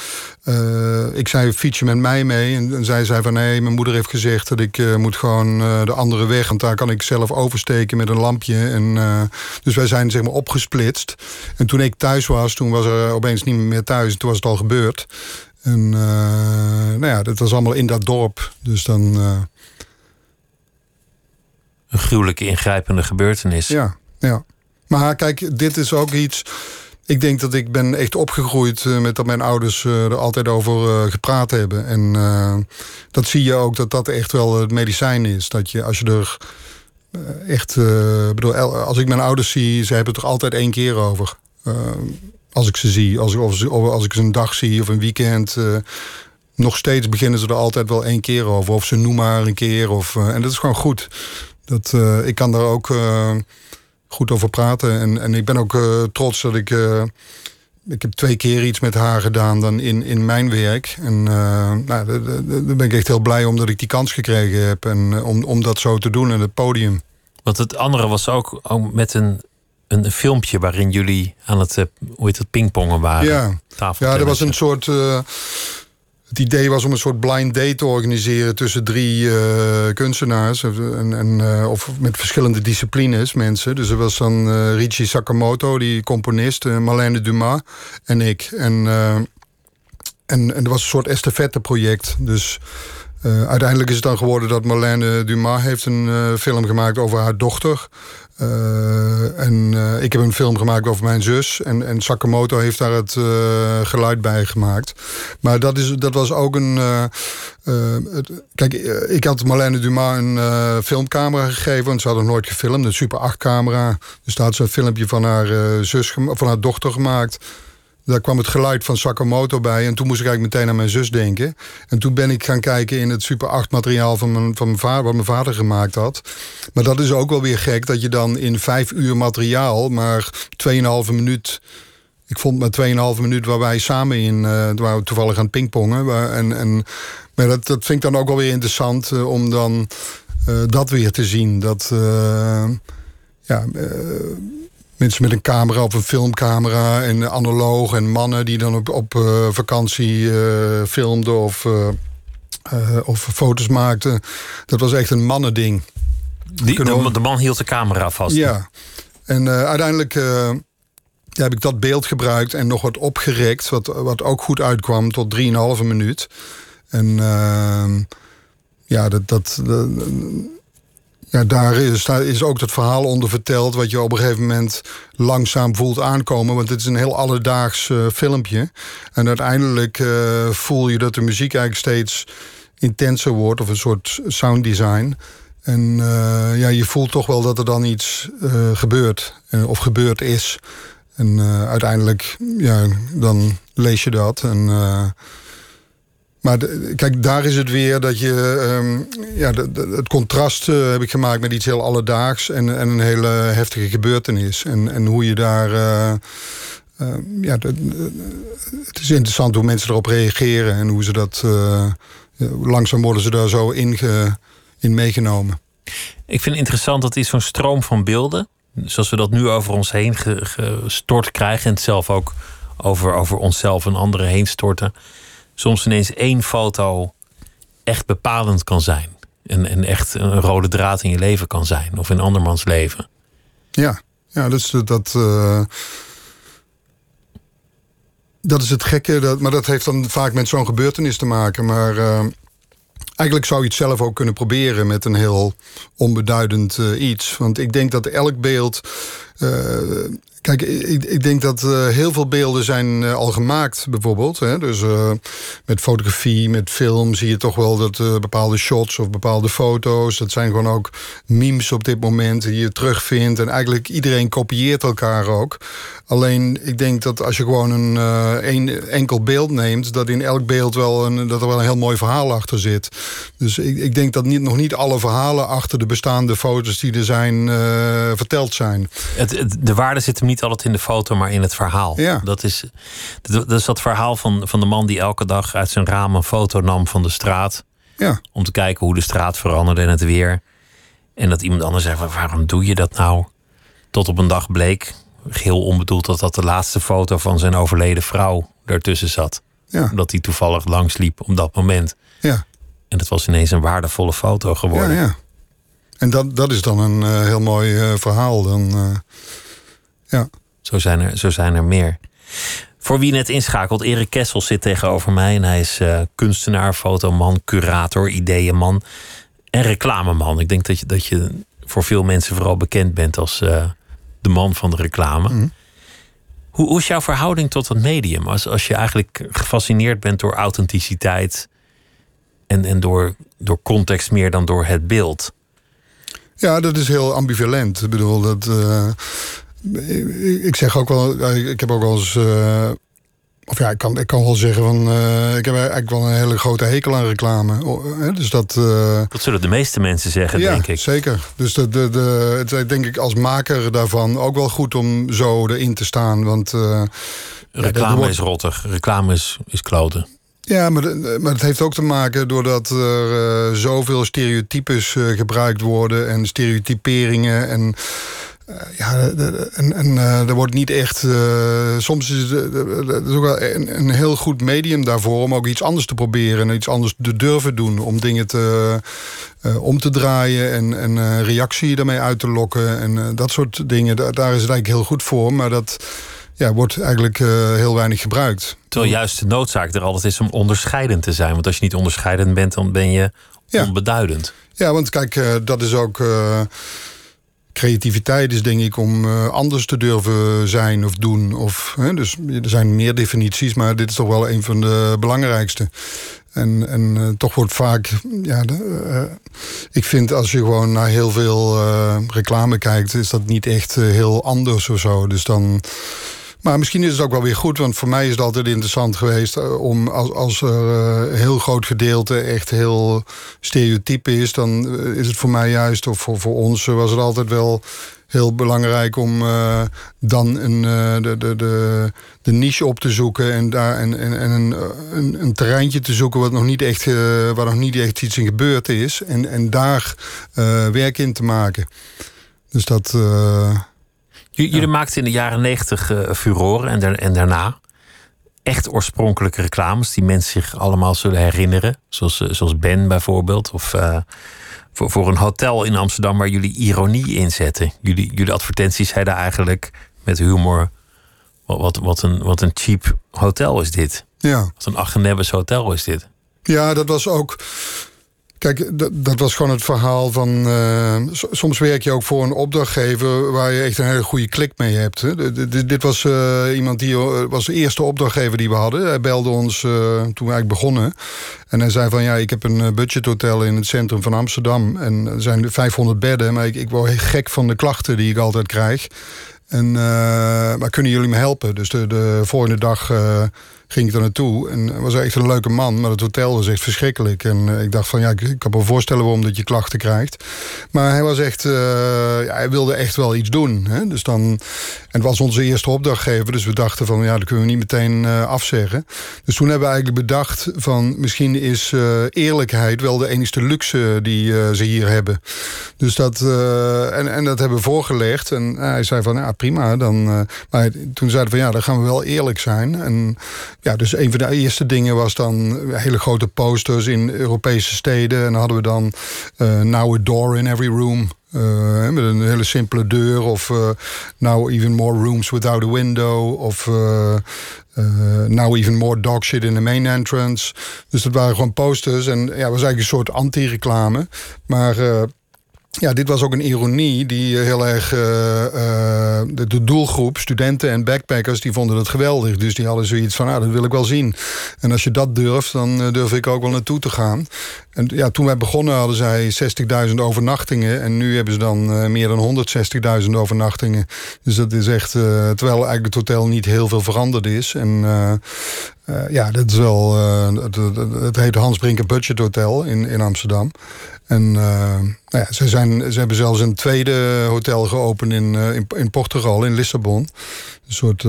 uh, ik zei, fiets je met mij mee? En, en zij zei van nee, mijn moeder heeft gezegd dat ik uh, moet gewoon de andere weg. Want daar kan ik zelf oversteken met een lampje. En, dus wij zijn zeg maar opgesplitst. En toen ik thuis was, toen was er opeens niet meer thuis. Toen was het al gebeurd. En nou ja, dat was allemaal in dat dorp. Dus dan... Een gruwelijke ingrijpende gebeurtenis. Ja, ja. Maar kijk, dit is ook iets. Ik denk dat ik ben echt opgegroeid uh, met dat mijn ouders uh, er altijd over uh, gepraat hebben. En dat zie je ook dat dat echt wel het medicijn is. Dat je als je er echt. bedoel, als ik mijn ouders zie, ze hebben het er altijd één keer over. als ik ze zie, als, of, of, als ik ze een dag zie of een weekend. nog steeds beginnen ze er altijd wel één keer over. Of ze noemen maar een keer. Of, en dat is gewoon goed. Dat, ik kan daar ook goed over praten. En, en ik ben ook uh, trots dat ik. Uh, ik heb twee keer iets met haar gedaan dan in, in mijn werk. En uh, nou, daar ben ik echt heel blij omdat ik die kans gekregen heb. En om, om dat zo te doen in het podium. Want het andere was ook, ook met een, een filmpje waarin jullie aan het, hoe heet het, pingpongen waren. Ja, ja dat was een soort het idee was om een soort blind date te organiseren tussen drie uh, kunstenaars. En, en, uh, of met verschillende disciplines, mensen. Dus er was dan uh, Richie Sakamoto, die componist, Marlene Dumas en ik. En, en, en er was een soort estafette-project. Dus uiteindelijk is het dan geworden dat Marlene Dumas heeft een film gemaakt over haar dochter. Uh, en uh, ik heb een film gemaakt over mijn zus. En, en Sakamoto heeft daar het uh, geluid bij gemaakt. Maar dat, is, dat was ook een. Kijk, ik had Marlene Dumas een filmcamera gegeven. Want ze had nog nooit gefilmd. Een Super 8-camera. Dus daar had ze een filmpje van haar, zus, van haar dochter gemaakt. Daar kwam het geluid van Sakamoto bij. En toen moest ik eigenlijk meteen aan mijn zus denken. En toen ben ik gaan kijken in het Super 8 materiaal van mijn, van mijn vader, wat mijn vader gemaakt had. Maar dat is ook wel weer gek dat je dan in vijf uur materiaal maar 2,5 minuut. Ik vond maar 2,5 minuut waar wij samen in, uh, waar we toevallig aan pingpongen. En, en, maar dat, dat vind ik dan ook wel weer interessant uh, om dan uh, dat weer te zien. Dat, ja mensen met een camera of een filmcamera en analoog en mannen die dan op, op uh, vakantie uh, filmden of, uh, of foto's maakten. Dat was echt een mannending. Die, de, de, man hield de camera vast. Ja, en uiteindelijk ja, heb ik dat beeld gebruikt en nog wat opgerekt, wat, wat ook goed uitkwam tot 3,5 minuut. En ehm, ja, dat, dat, dat ja, daar is, daar is ook het verhaal onder verteld... wat je op een gegeven moment langzaam voelt aankomen. Want het is een heel alledaags uh, filmpje. En uiteindelijk uh, voel je dat de muziek eigenlijk steeds intenser wordt... of een soort sounddesign. En uh, ja, je voelt toch wel dat er dan iets gebeurt. of gebeurd is. En uiteindelijk, ja, dan lees je dat en... Maar kijk, daar is het weer dat je. Um, ja, het contrast uh, heb ik gemaakt met iets heel alledaags en, en een hele heftige gebeurtenis. En, en hoe je daar. Uh, uh, ja, het is interessant hoe mensen erop reageren en hoe ze dat. langzaam worden ze daar zo in, in meegenomen. Ik vind het interessant dat is zo'n stroom van beelden. Zoals we dat nu over ons heen gestort krijgen. En het zelf ook over, over onszelf en anderen heen storten soms ineens één foto echt bepalend kan zijn. En, en echt een rode draad in je leven kan zijn. Of in andermans leven. Ja, ja dat. Uh, dat is het gekke, dat, maar dat heeft dan vaak met zo'n gebeurtenis te maken. Maar uh, eigenlijk zou je het zelf ook kunnen proberen met een heel onbeduidend uh, iets. Want ik denk dat elk beeld Kijk, ik, ik, denk dat uh, heel veel beelden zijn uh, al gemaakt, bijvoorbeeld. Hè? Dus met fotografie, met film zie je toch wel dat bepaalde shots of bepaalde foto's... dat zijn gewoon ook memes op dit moment die je terugvindt. En eigenlijk iedereen kopieert elkaar ook. Alleen, ik denk dat als je gewoon een, een enkel beeld neemt... dat in elk beeld wel een, dat er wel een heel mooi verhaal achter zit. Dus ik, ik denk dat niet, nog niet alle verhalen achter de bestaande foto's die er zijn... verteld zijn. Het, het, de waarde zit hem niet altijd in de foto, maar in het verhaal. Ja. Dat, is, dat, dat is dat verhaal van, van de man die elke dag uit zijn raam een foto nam van de straat. Ja, Om te kijken hoe de straat veranderde en het weer. En dat iemand anders zei: "Wa- waarom doe je dat nou? Tot op een dag bleek, geheel onbedoeld, dat dat de laatste foto van zijn overleden vrouw ertussen zat. ja, Omdat hij toevallig langsliep op dat moment. ja. En dat was ineens een waardevolle foto ja, geworden. ja. En dat, dat is dan een eh, heel mooi eh, verhaal. Dan, eh, ja. Zo zijn er, zo zijn er meer. Voor wie net inschakelt, Erik Kessel zit tegenover mij. En hij is kunstenaar, fotoman, curator, ideeënman en reclameman. Ik denk dat je, dat je voor veel mensen vooral bekend bent als de man van de reclame. Hoe, hoe is jouw verhouding tot het medium? Als, als je eigenlijk gefascineerd bent door authenticiteit en, en door, door context meer dan door het beeld. Ja, dat is heel ambivalent. Ik bedoel, dat. eh, ik- zeg ook wel. eh, Ik heb ook wel eens. eh, of ja, ik kan, ik kan wel zeggen van. ik heb eigenlijk wel een hele grote hekel aan reclame. Oh, hè, Dus dat. Dat zullen de meeste mensen zeggen, ja, denk ik. zeker. Dus de, de, de, het is denk ik als maker daarvan ook wel goed om zo erin te staan. Want Reclame wordt- is rottig, reclame is, is kloten. Ja, maar, maar het heeft ook te maken doordat er eh, zoveel stereotypes eh, gebruikt worden en stereotyperingen. En eh, ja, en, er wordt niet echt. soms is het, ook wel een, heel goed medium daarvoor om ook iets anders te proberen en iets anders te durven doen. Om dingen te, om te draaien en, en reactie daarmee uit te lokken. En dat soort dingen, da- daar is het eigenlijk heel goed voor. Maar dat ja, wordt eigenlijk eh, heel weinig gebruikt. Terwijl juist de noodzaak er altijd is om onderscheidend te zijn. Want als je niet onderscheidend bent, dan ben je Ja. onbeduidend. Ja, want kijk, eh, dat is ook. eh, creativiteit is denk ik om anders te durven zijn of doen. Of, hè, dus er zijn meer definities, maar dit is toch wel een van de belangrijkste. En, en toch wordt vaak. Ja, de, ik vind als je gewoon naar heel veel reclame kijkt, is dat niet echt heel anders of zo. Dus dan. Maar misschien is het ook wel weer goed, want voor mij is het altijd interessant geweest eh, om als, als er eh, een heel groot gedeelte echt heel stereotype is, dan eh, is het voor mij juist, of voor, voor ons, eh, was het altijd wel heel belangrijk om eh, dan een, eh, de, de, de, de niche op te zoeken en daar en, en, en een, een, een terreintje te zoeken wat nog niet echt, eh, waar nog niet echt iets in gebeurd is. En, en daar eh, werk in te maken. Dus dat. Jullie maakten in de jaren negentig eh furoren en, en daarna echt oorspronkelijke reclames die mensen zich allemaal zullen herinneren. Zoals, eh, zoals Ben bijvoorbeeld. Of eh, voor, voor een hotel in Amsterdam waar jullie ironie inzetten. Jullie, jullie advertenties zeiden eigenlijk met humor... Wat, wat, wat, een, wat een cheap hotel is dit. ja. Wat een achternebbes hotel is dit. Ja, dat was ook. Kijk, dat, was gewoon het verhaal van. eh, soms werk je ook voor een opdrachtgever waar je echt een hele goede klik mee hebt. Hè. Dit, was eh, iemand die eh, was de eerste opdrachtgever die we hadden. Hij belde ons toen we eigenlijk begonnen. En hij zei van ja, ik heb een budgethotel in het centrum van Amsterdam. En er zijn 500 bedden, maar ik, ik word heel gek van de klachten die ik altijd krijg. En, maar kunnen jullie me helpen? Dus de, de volgende dag ging ik er naartoe. En was echt een leuke man, maar het hotel was echt verschrikkelijk. En eh, ik dacht van ja, ik, kan me voorstellen waarom dat je klachten krijgt. Maar hij was echt, eh, ja, hij wilde echt wel iets doen. Hè? Dus dan, en het was onze eerste opdrachtgever, dus we dachten van ja, dat kunnen we niet meteen eh, afzeggen. Dus toen hebben we eigenlijk bedacht van misschien is eerlijkheid wel de enigste luxe die ze hier hebben. Dus dat, en, en dat hebben we voorgelegd. En hij zei van ja, prima. Dan, maar toen zeiden we van ja, dan gaan we wel eerlijk zijn. En ja, dus een van de eerste dingen was dan hele grote posters in Europese steden. En dan hadden we dan eh, Now a door in every room. eh, met een hele simpele deur. Of eh, Now even more rooms without a window. Of eh, eh, Now even more dog shit in the main entrance. Dus dat waren gewoon posters. En ja, was eigenlijk een soort anti-reclame. Maar... ja, dit was ook een ironie die eh, heel erg. eh, eh, de, doelgroep, studenten en backpackers, die vonden het geweldig. Dus die hadden zoiets van: ah, dat wil ik wel zien. En als je dat durft, dan durf ik ook wel naartoe te gaan. En ja, toen wij begonnen hadden zij 60.000 overnachtingen. En nu hebben ze dan meer dan 160.000 overnachtingen. Dus dat is echt. terwijl eigenlijk het hotel niet heel veel veranderd is. En. ja, dat is wel. Het, het, heet Hans Brinker Budget Hotel in, in Amsterdam. En uh, nou ja, ze, zijn, ze hebben zelfs een tweede hotel geopend in, in, in, Portugal, in Lissabon. Een soort.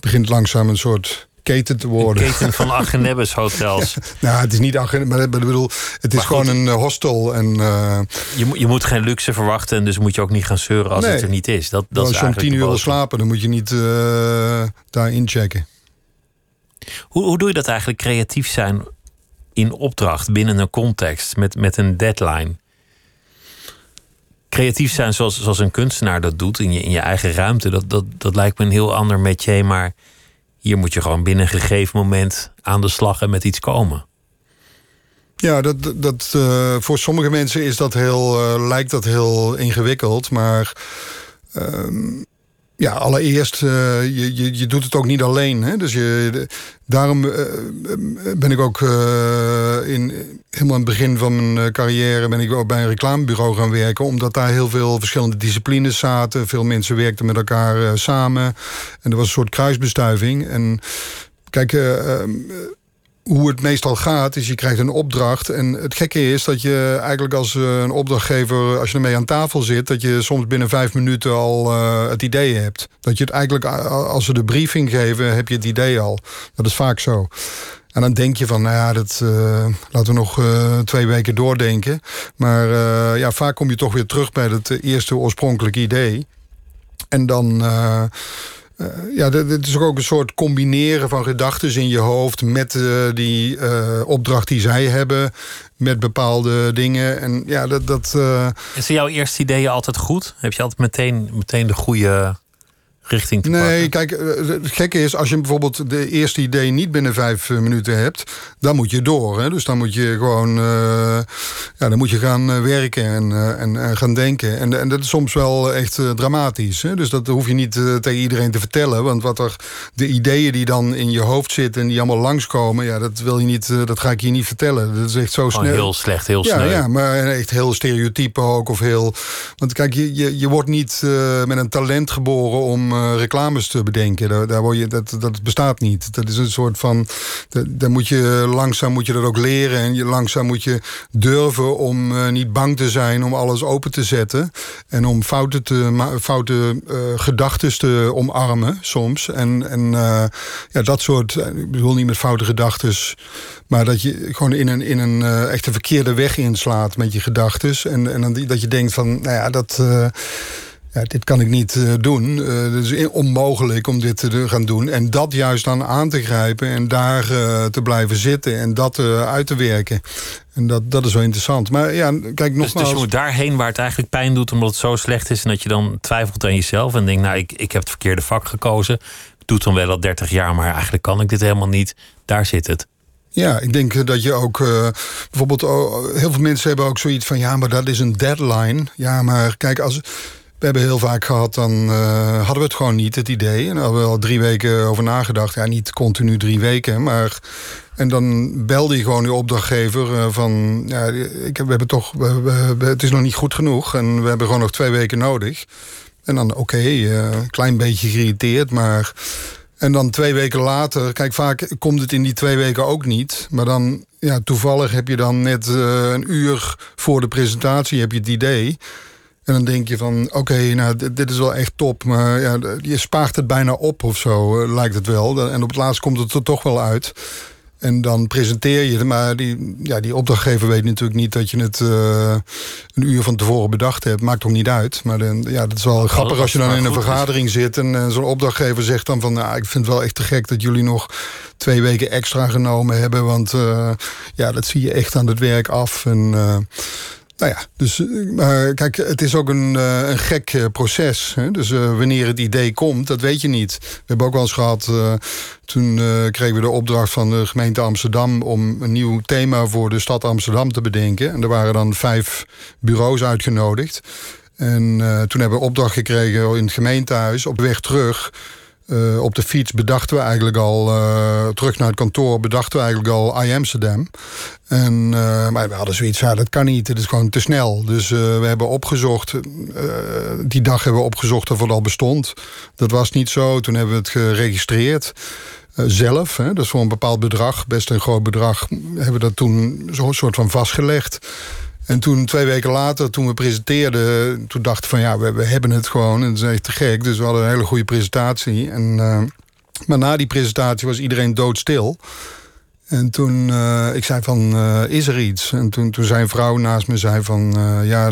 begint langzaam een soort keten te worden. Een keten van Agenebbes hotels. [LAUGHS] nou, het is niet Agenebbes, maar ik bedoel, het is gewoon een hostel. En, je, je moet geen luxe verwachten en dus moet je ook niet gaan zeuren als het er niet is. Dat, dat als je om tien uur wil slapen, dan moet je niet daar inchecken. Hoe, hoe doe je dat eigenlijk creatief zijn in opdracht binnen een context met, met een deadline? Creatief zijn zoals, zoals een kunstenaar dat doet in je, in je eigen ruimte, dat, dat, dat lijkt me een heel ander métier. Maar hier moet je gewoon binnen een gegeven moment aan de slag en met iets komen. Ja, dat, dat, uh, voor sommige mensen is dat heel, uh, lijkt dat heel ingewikkeld. Maar uh, ja, allereerst, uh, je, je, je doet het ook niet alleen. Hè? Dus je, daarom uh, ben ik ook uh, in, helemaal aan het begin van mijn carrière... ben ik ook bij een reclamebureau gaan werken... omdat daar heel veel verschillende disciplines zaten. Veel mensen werkten met elkaar samen. En er was een soort kruisbestuiving. En kijk hoe het meestal gaat, is je krijgt een opdracht. En het gekke is dat je eigenlijk als eh, een opdrachtgever, als je ermee aan tafel zit, dat je soms binnen vijf minuten al uh, het idee hebt. Dat je het eigenlijk, als ze de briefing geven, heb je het idee al. Dat is vaak zo. En dan denk je van, nou ja, dat, uh, laten we nog twee weken doordenken. Maar ja, vaak kom je toch weer terug bij het eerste oorspronkelijke idee. En dan uh, ja, het is ook een soort combineren van gedachten in je hoofd met uh, die uh, opdracht die zij hebben, met bepaalde dingen. En ja, dat. dat Is jouw eerste ideeën altijd goed? Heb je altijd meteen, meteen de goede richting te nee, kijk, eh, het gekke is, als je bijvoorbeeld de eerste idee niet binnen vijf eh, minuten hebt, dan moet je door. Hè? Dus dan moet je gewoon, uh, ja, dan moet je gaan werken en, en, en, gaan denken. En, en dat is soms wel echt dramatisch. Hè? Dus dat hoef je niet tegen iedereen te vertellen. Want wat er, de ideeën die dan in je hoofd zitten en die allemaal langskomen, ja, dat wil je niet, dat ga ik je niet vertellen. Dat is echt zo snel. heel slecht, heel snel. Ja, ja, maar echt heel stereotype ook. Of heel, want kijk, je, je, je wordt niet met een talent geboren om uh, reclames te bedenken. Daar, daar word je, dat, dat bestaat niet. Dat is een soort van. Daar moet je langzaam moet je dat ook leren. En je langzaam moet je durven om uh, niet bang te zijn om alles open te zetten. En om fouten, te, fouten uh, gedachten te omarmen soms. En, en ja, dat soort. Ik bedoel niet met foute gedachten. Maar dat je gewoon in een, in een echte verkeerde weg inslaat met je gedachten. En, en dat je denkt van, nou ja, dat ja, dit kan ik niet uh, doen. Uh, het is onmogelijk om dit te gaan doen. En dat juist dan aan te grijpen en daar uh, te blijven zitten en dat uit te werken. En dat, dat is wel interessant. Maar ja, kijk nogmaals... Dus, dus je moet daarheen waar het eigenlijk pijn doet omdat het zo slecht is... en dat je dan twijfelt aan jezelf en denkt... nou, ik, ik heb het verkeerde vak gekozen. Ik doe het dan wel al 30 jaar, maar eigenlijk kan ik dit helemaal niet. Daar zit het. Ja, ik denk dat je ook uh, bijvoorbeeld... Oh, heel veel mensen hebben ook zoiets van... ja, maar dat is een deadline. Ja, maar kijk, als we hebben heel vaak gehad, dan uh, hadden we het gewoon niet, het idee. En daar hebben we al drie weken over nagedacht. Ja, niet continu drie weken, maar... En dan belde je gewoon je opdrachtgever uh, van... Ja, ik, we hebben toch, het is nog niet goed genoeg en we hebben gewoon nog twee weken nodig. En dan, oké, okay, uh, klein beetje geïrriteerd, maar... En dan twee weken later, kijk, vaak komt het in die twee weken ook niet. Maar dan, ja, toevallig heb je dan net een uur voor de presentatie heb je het idee... En dan denk je van, oké, nou, dit, is wel echt top. Maar ja, je spaart het bijna op of zo, eh, lijkt het wel. En op het laatst komt het er toch wel uit. En dan presenteer je het. Maar die, ja, die opdrachtgever weet natuurlijk niet dat je het uh, een uur van tevoren bedacht hebt. Maakt toch niet uit. Maar dan, ja, dat is wel grappig als je dan in een vergadering zit. En uh, zo'n opdrachtgever zegt dan van... Nou, ik vind het wel echt te gek dat jullie nog twee weken extra genomen hebben. Want uh, ja, dat zie je echt aan het werk af. En nou ja, dus eh, kijk, het is ook een, uh, een gek uh, proces. Hè? Dus wanneer het idee komt, dat weet je niet. We hebben ook wel eens gehad, toen kregen we de opdracht van de gemeente Amsterdam om een nieuw thema voor de stad Amsterdam te bedenken. En er waren dan vijf bureaus uitgenodigd. En toen hebben we opdracht gekregen in het gemeentehuis op weg terug uh, op de fiets bedachten we eigenlijk al, uh, terug naar het kantoor, bedachten we eigenlijk al I Amsterdam. En, uh, maar we hadden zoiets, ja, dat kan niet, het is gewoon te snel. Dus we hebben opgezocht, die dag hebben we opgezocht of het al bestond. Dat was niet zo, toen hebben we het geregistreerd. zelf. Hè. Dus voor een bepaald bedrag, best een groot bedrag, hebben we dat toen zo'n soort van vastgelegd. En toen, twee weken later, toen we presenteerden... toen dachten van ja, we, hebben het gewoon. En dat is echt te gek. Dus we hadden een hele goede presentatie. En, uh, maar na die presentatie was iedereen doodstil. En toen, uh, ik zei van, uh, is er iets? En toen, toen zijn vrouw naast me zei van, ja...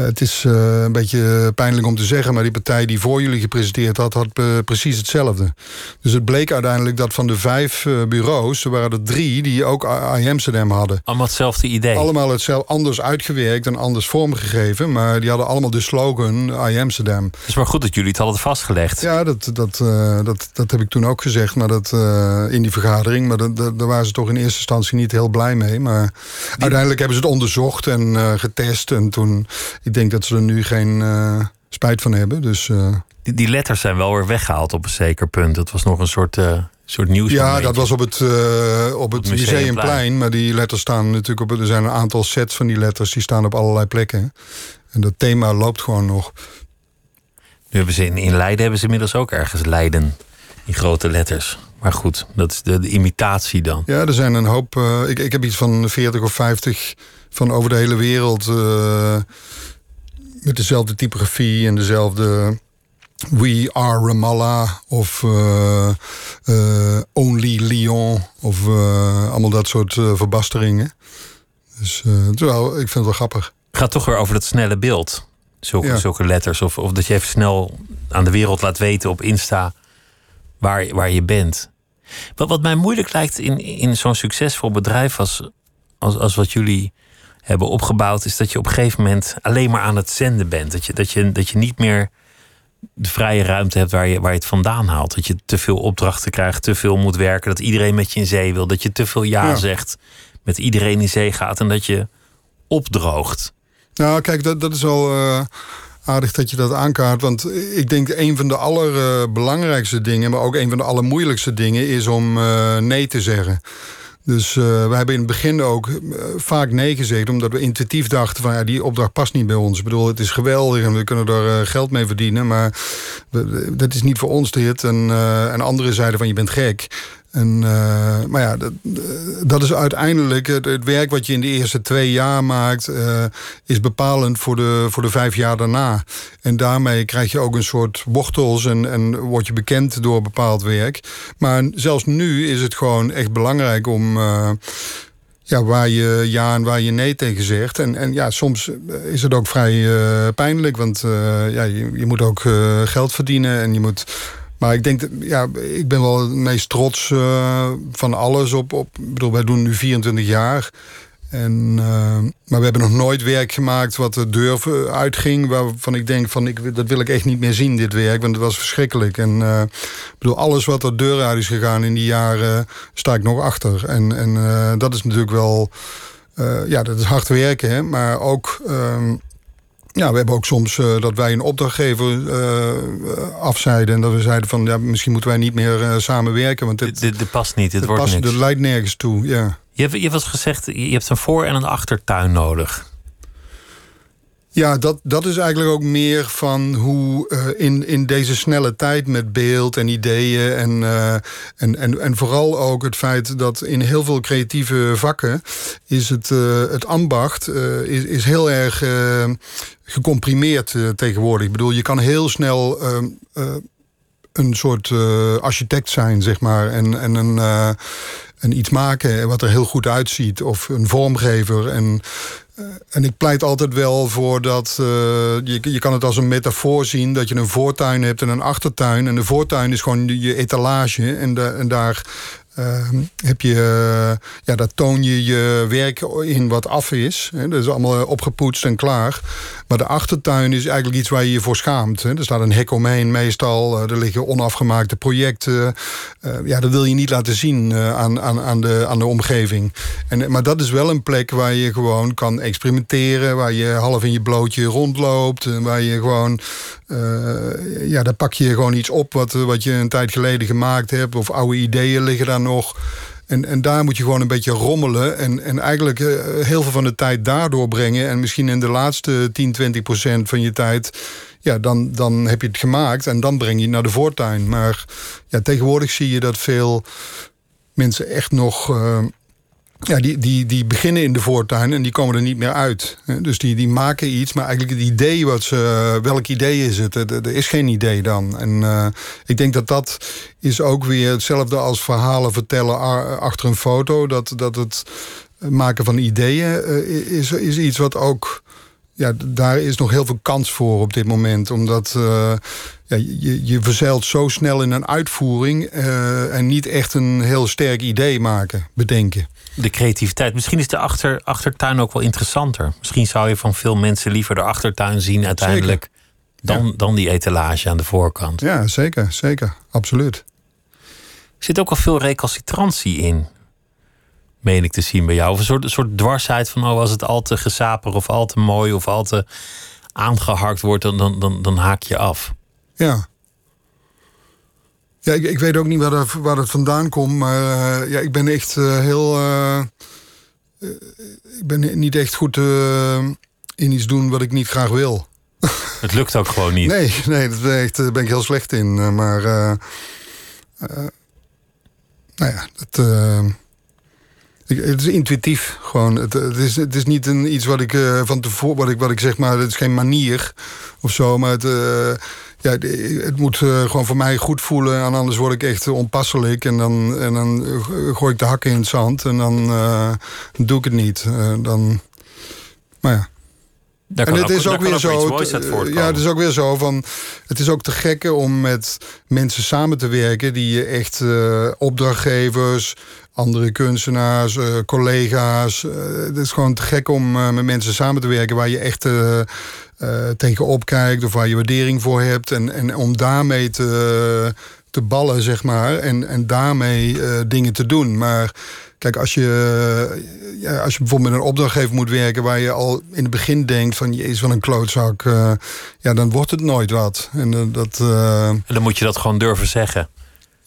Eh, het is uh, een beetje pijnlijk om te zeggen, maar die partij die voor jullie gepresenteerd had, had uh, precies hetzelfde. Dus het bleek uiteindelijk dat van de vijf bureaus, er waren er drie die ook AI Amsterdam hadden. Allemaal hetzelfde idee. Allemaal hetzelfde, anders uitgewerkt en anders vormgegeven, maar die hadden allemaal de slogan AI Amsterdam. Het is maar goed dat jullie het hadden vastgelegd. Ja, dat, dat, dat, dat heb ik toen ook gezegd, maar dat, in die vergadering. Maar dat, dat, daar waren ze toch in eerste instantie niet heel blij mee. Maar uiteindelijk hebben ze het onderzocht en getest en toen ik denk dat ze er nu geen uh, spijt van hebben. Dus, uh, die, die, letters zijn wel weer weggehaald op een zeker punt. Dat was nog een soort, uh, soort nieuws. Ja, dat was op het, op het, Museumplein. Museumplein. Maar die letters staan natuurlijk op. Er zijn een aantal sets van die letters die staan op allerlei plekken. En dat thema loopt gewoon nog. Nu hebben ze in, in Leiden hebben ze inmiddels ook ergens Leiden in grote letters. Maar goed, dat is de, de imitatie dan. Ja, er zijn een hoop. Uh, ik, ik heb iets van 40 of 50 van over de hele wereld. Uh, met dezelfde typografie en dezelfde We Are Ramallah of uh, uh, Only Lyon of uh, allemaal dat soort verbasteringen. Dus terwijl, ik vind het wel grappig. Het gaat toch weer over dat snelle beeld. Zulke, ja. zulke letters. Of, of dat je even snel aan de wereld laat weten op Insta waar, waar je bent. Wat, wat mij moeilijk lijkt in, in zo'n succesvol bedrijf als, als, als wat jullie hebben opgebouwd, is dat je op een gegeven moment alleen maar aan het zenden bent. Dat je, dat je, dat je niet meer de vrije ruimte hebt waar je, waar je het vandaan haalt. Dat je te veel opdrachten krijgt, te veel moet werken, dat iedereen met je in zee wil, dat je te veel ja, zegt, met iedereen in zee gaat en dat je opdroogt. Nou, kijk, dat, dat is wel uh, aardig dat je dat aankaart. Want ik denk een van de allerbelangrijkste dingen, maar ook een van de allermoeilijkste dingen, is om uh, nee te zeggen. Dus uh, we hebben in het begin ook uh, vaak nee gezegd, omdat we intuïtief dachten van ja, die opdracht past niet bij ons. Ik bedoel, het is geweldig en we kunnen er uh, geld mee verdienen, maar dat is niet voor ons dit. En, en anderen zeiden van je bent gek. En, uh, maar ja, dat, dat is uiteindelijk het, werk wat je in de eerste twee jaar maakt, uh, is bepalend voor de, voor de vijf jaar daarna. En daarmee krijg je ook een soort wortels en, en word je bekend door bepaald werk. Maar zelfs nu is het gewoon echt belangrijk om. Uh, ja, waar je ja en waar je nee tegen zegt. En, en ja, soms is het ook vrij pijnlijk, want ja, je, moet ook geld verdienen en je moet maar ik denk, dat, ja, ik ben wel het meest trots uh, van alles op, op. Ik bedoel, wij doen nu 24 jaar. En, uh, maar we hebben nog nooit werk gemaakt wat de deur uitging. Waarvan ik denk, van, ik, dat wil ik echt niet meer zien, dit werk. Want het was verschrikkelijk. En uh, ik bedoel, alles wat er deur uit is gegaan in die jaren, sta ik nog achter. En, en dat is natuurlijk wel, ja, dat is hard werken. Maar ook... Ehm, ja, we hebben ook soms uh, dat wij een opdrachtgever uh, afzeiden. En dat we zeiden van ja, misschien moeten wij niet meer uh, samenwerken. Want dit, dit, dit, past niet, dit wordt past, niks. Dat leidt nergens toe, ja. Je hebt, je hebt gezegd, je hebt een voor- en een achtertuin nodig. Ja, dat, dat is eigenlijk ook meer van hoe uh, in, in deze snelle tijd met beeld en ideeën. En, uh, en, en, en vooral ook het feit dat in heel veel creatieve vakken is het, uh, het ambacht is, is heel erg gecomprimeerd tegenwoordig. Ik bedoel, je kan heel snel ehm, een soort architect zijn, zeg maar. En, en een, en iets maken wat er heel goed uitziet. Of een vormgever. En eh, en ik pleit altijd wel voor dat... Uh, je, je kan het als een metafoor zien... dat je een voortuin hebt en een achtertuin. En de voortuin is gewoon je etalage. En, en daar uh, heb je, uh, ja, daar toon je je werk in wat af is. Hè. Dat is allemaal opgepoetst en klaar. Maar de achtertuin is eigenlijk iets waar je je voor schaamt. Hè. Er staat een hek omheen meestal. Uh, er liggen onafgemaakte projecten. Ja, dat wil je niet laten zien aan, aan, aan, de, aan de omgeving. En, maar dat is wel een plek waar je gewoon kan experimenteren. Waar je half in je blootje rondloopt. Waar je gewoon... ja, daar pak je gewoon iets op wat, wat je een tijd geleden gemaakt hebt. Of oude ideeën liggen daar. En, en daar moet je gewoon een beetje rommelen. En, en eigenlijk heel veel van de tijd daardoor brengen. En misschien in de laatste 10, 20 procent van je tijd ja, dan, dan heb je het gemaakt en dan breng je naar de voortuin. Maar ja, tegenwoordig zie je dat veel mensen echt nog. Uh, ja, die, die, die beginnen in de voortuin en die komen er niet meer uit. Dus die, die maken iets, maar eigenlijk het idee wat ze. Welk idee is het? Er, is geen idee dan. En uh, ik denk dat dat is ook weer hetzelfde als verhalen vertellen achter een foto. Dat, dat het maken van ideeën uh, is, is iets wat ook ja, daar is nog heel veel kans voor op dit moment. Omdat uh, ja, je, je verzeilt zo snel in een uitvoering uh, en niet echt een heel sterk idee maken, bedenken. De creativiteit. Misschien is de achter, achtertuin ook wel interessanter. Misschien zou je van veel mensen liever de achtertuin zien uiteindelijk. Dan, dan die etalage aan de voorkant. Ja, zeker, zeker. Absoluut. Er zit ook al veel recalcitrantie in meen ik te zien bij jou. Of een soort, een soort dwarsheid van, oh, als het al te gesaper of al te mooi of al te aangeharkt wordt, dan, dan, dan, dan haak je af. Ja. Ja, ik, ik weet ook niet waar, dat, waar het vandaan komt, maar uh, ja, ik ben echt uh, heel. Uh, ik ben niet echt goed in iets doen wat ik niet graag wil. [LAUGHS] Het lukt ook gewoon niet. Nee, nee daar ben, echt, ben ik heel slecht in. maar. nou ja, dat het is intuïtief gewoon. Het, het, is, het is niet een, iets wat ik uh, van tevoren, wat ik, wat ik zeg maar, het is geen manier of zo. Maar het, uh, ja, het moet uh, gewoon voor mij goed voelen. En anders word ik echt onpasselijk. En dan, en dan gooi ik de hakken in het zand. En dan, dan doe ik het niet. dan, maar ja. Daar en het is ook weer zo. ja, het is ook weer zo van. Het is ook te gekke om met mensen samen te werken die echt uh, opdrachtgevers, andere kunstenaars, uh, collega's. Uh, het is gewoon te gek om met mensen samen te werken waar je echt tegenop kijkt of waar je waardering voor hebt. En, en om daarmee te, te ballen, zeg maar. En, en daarmee dingen te doen. Maar Kijk, als je, ja, als je bijvoorbeeld met een opdrachtgever moet werken... waar je al in het begin denkt van... je is wel een klootzak, ja, dan wordt het nooit wat. En, dat, en dan moet je dat gewoon durven zeggen.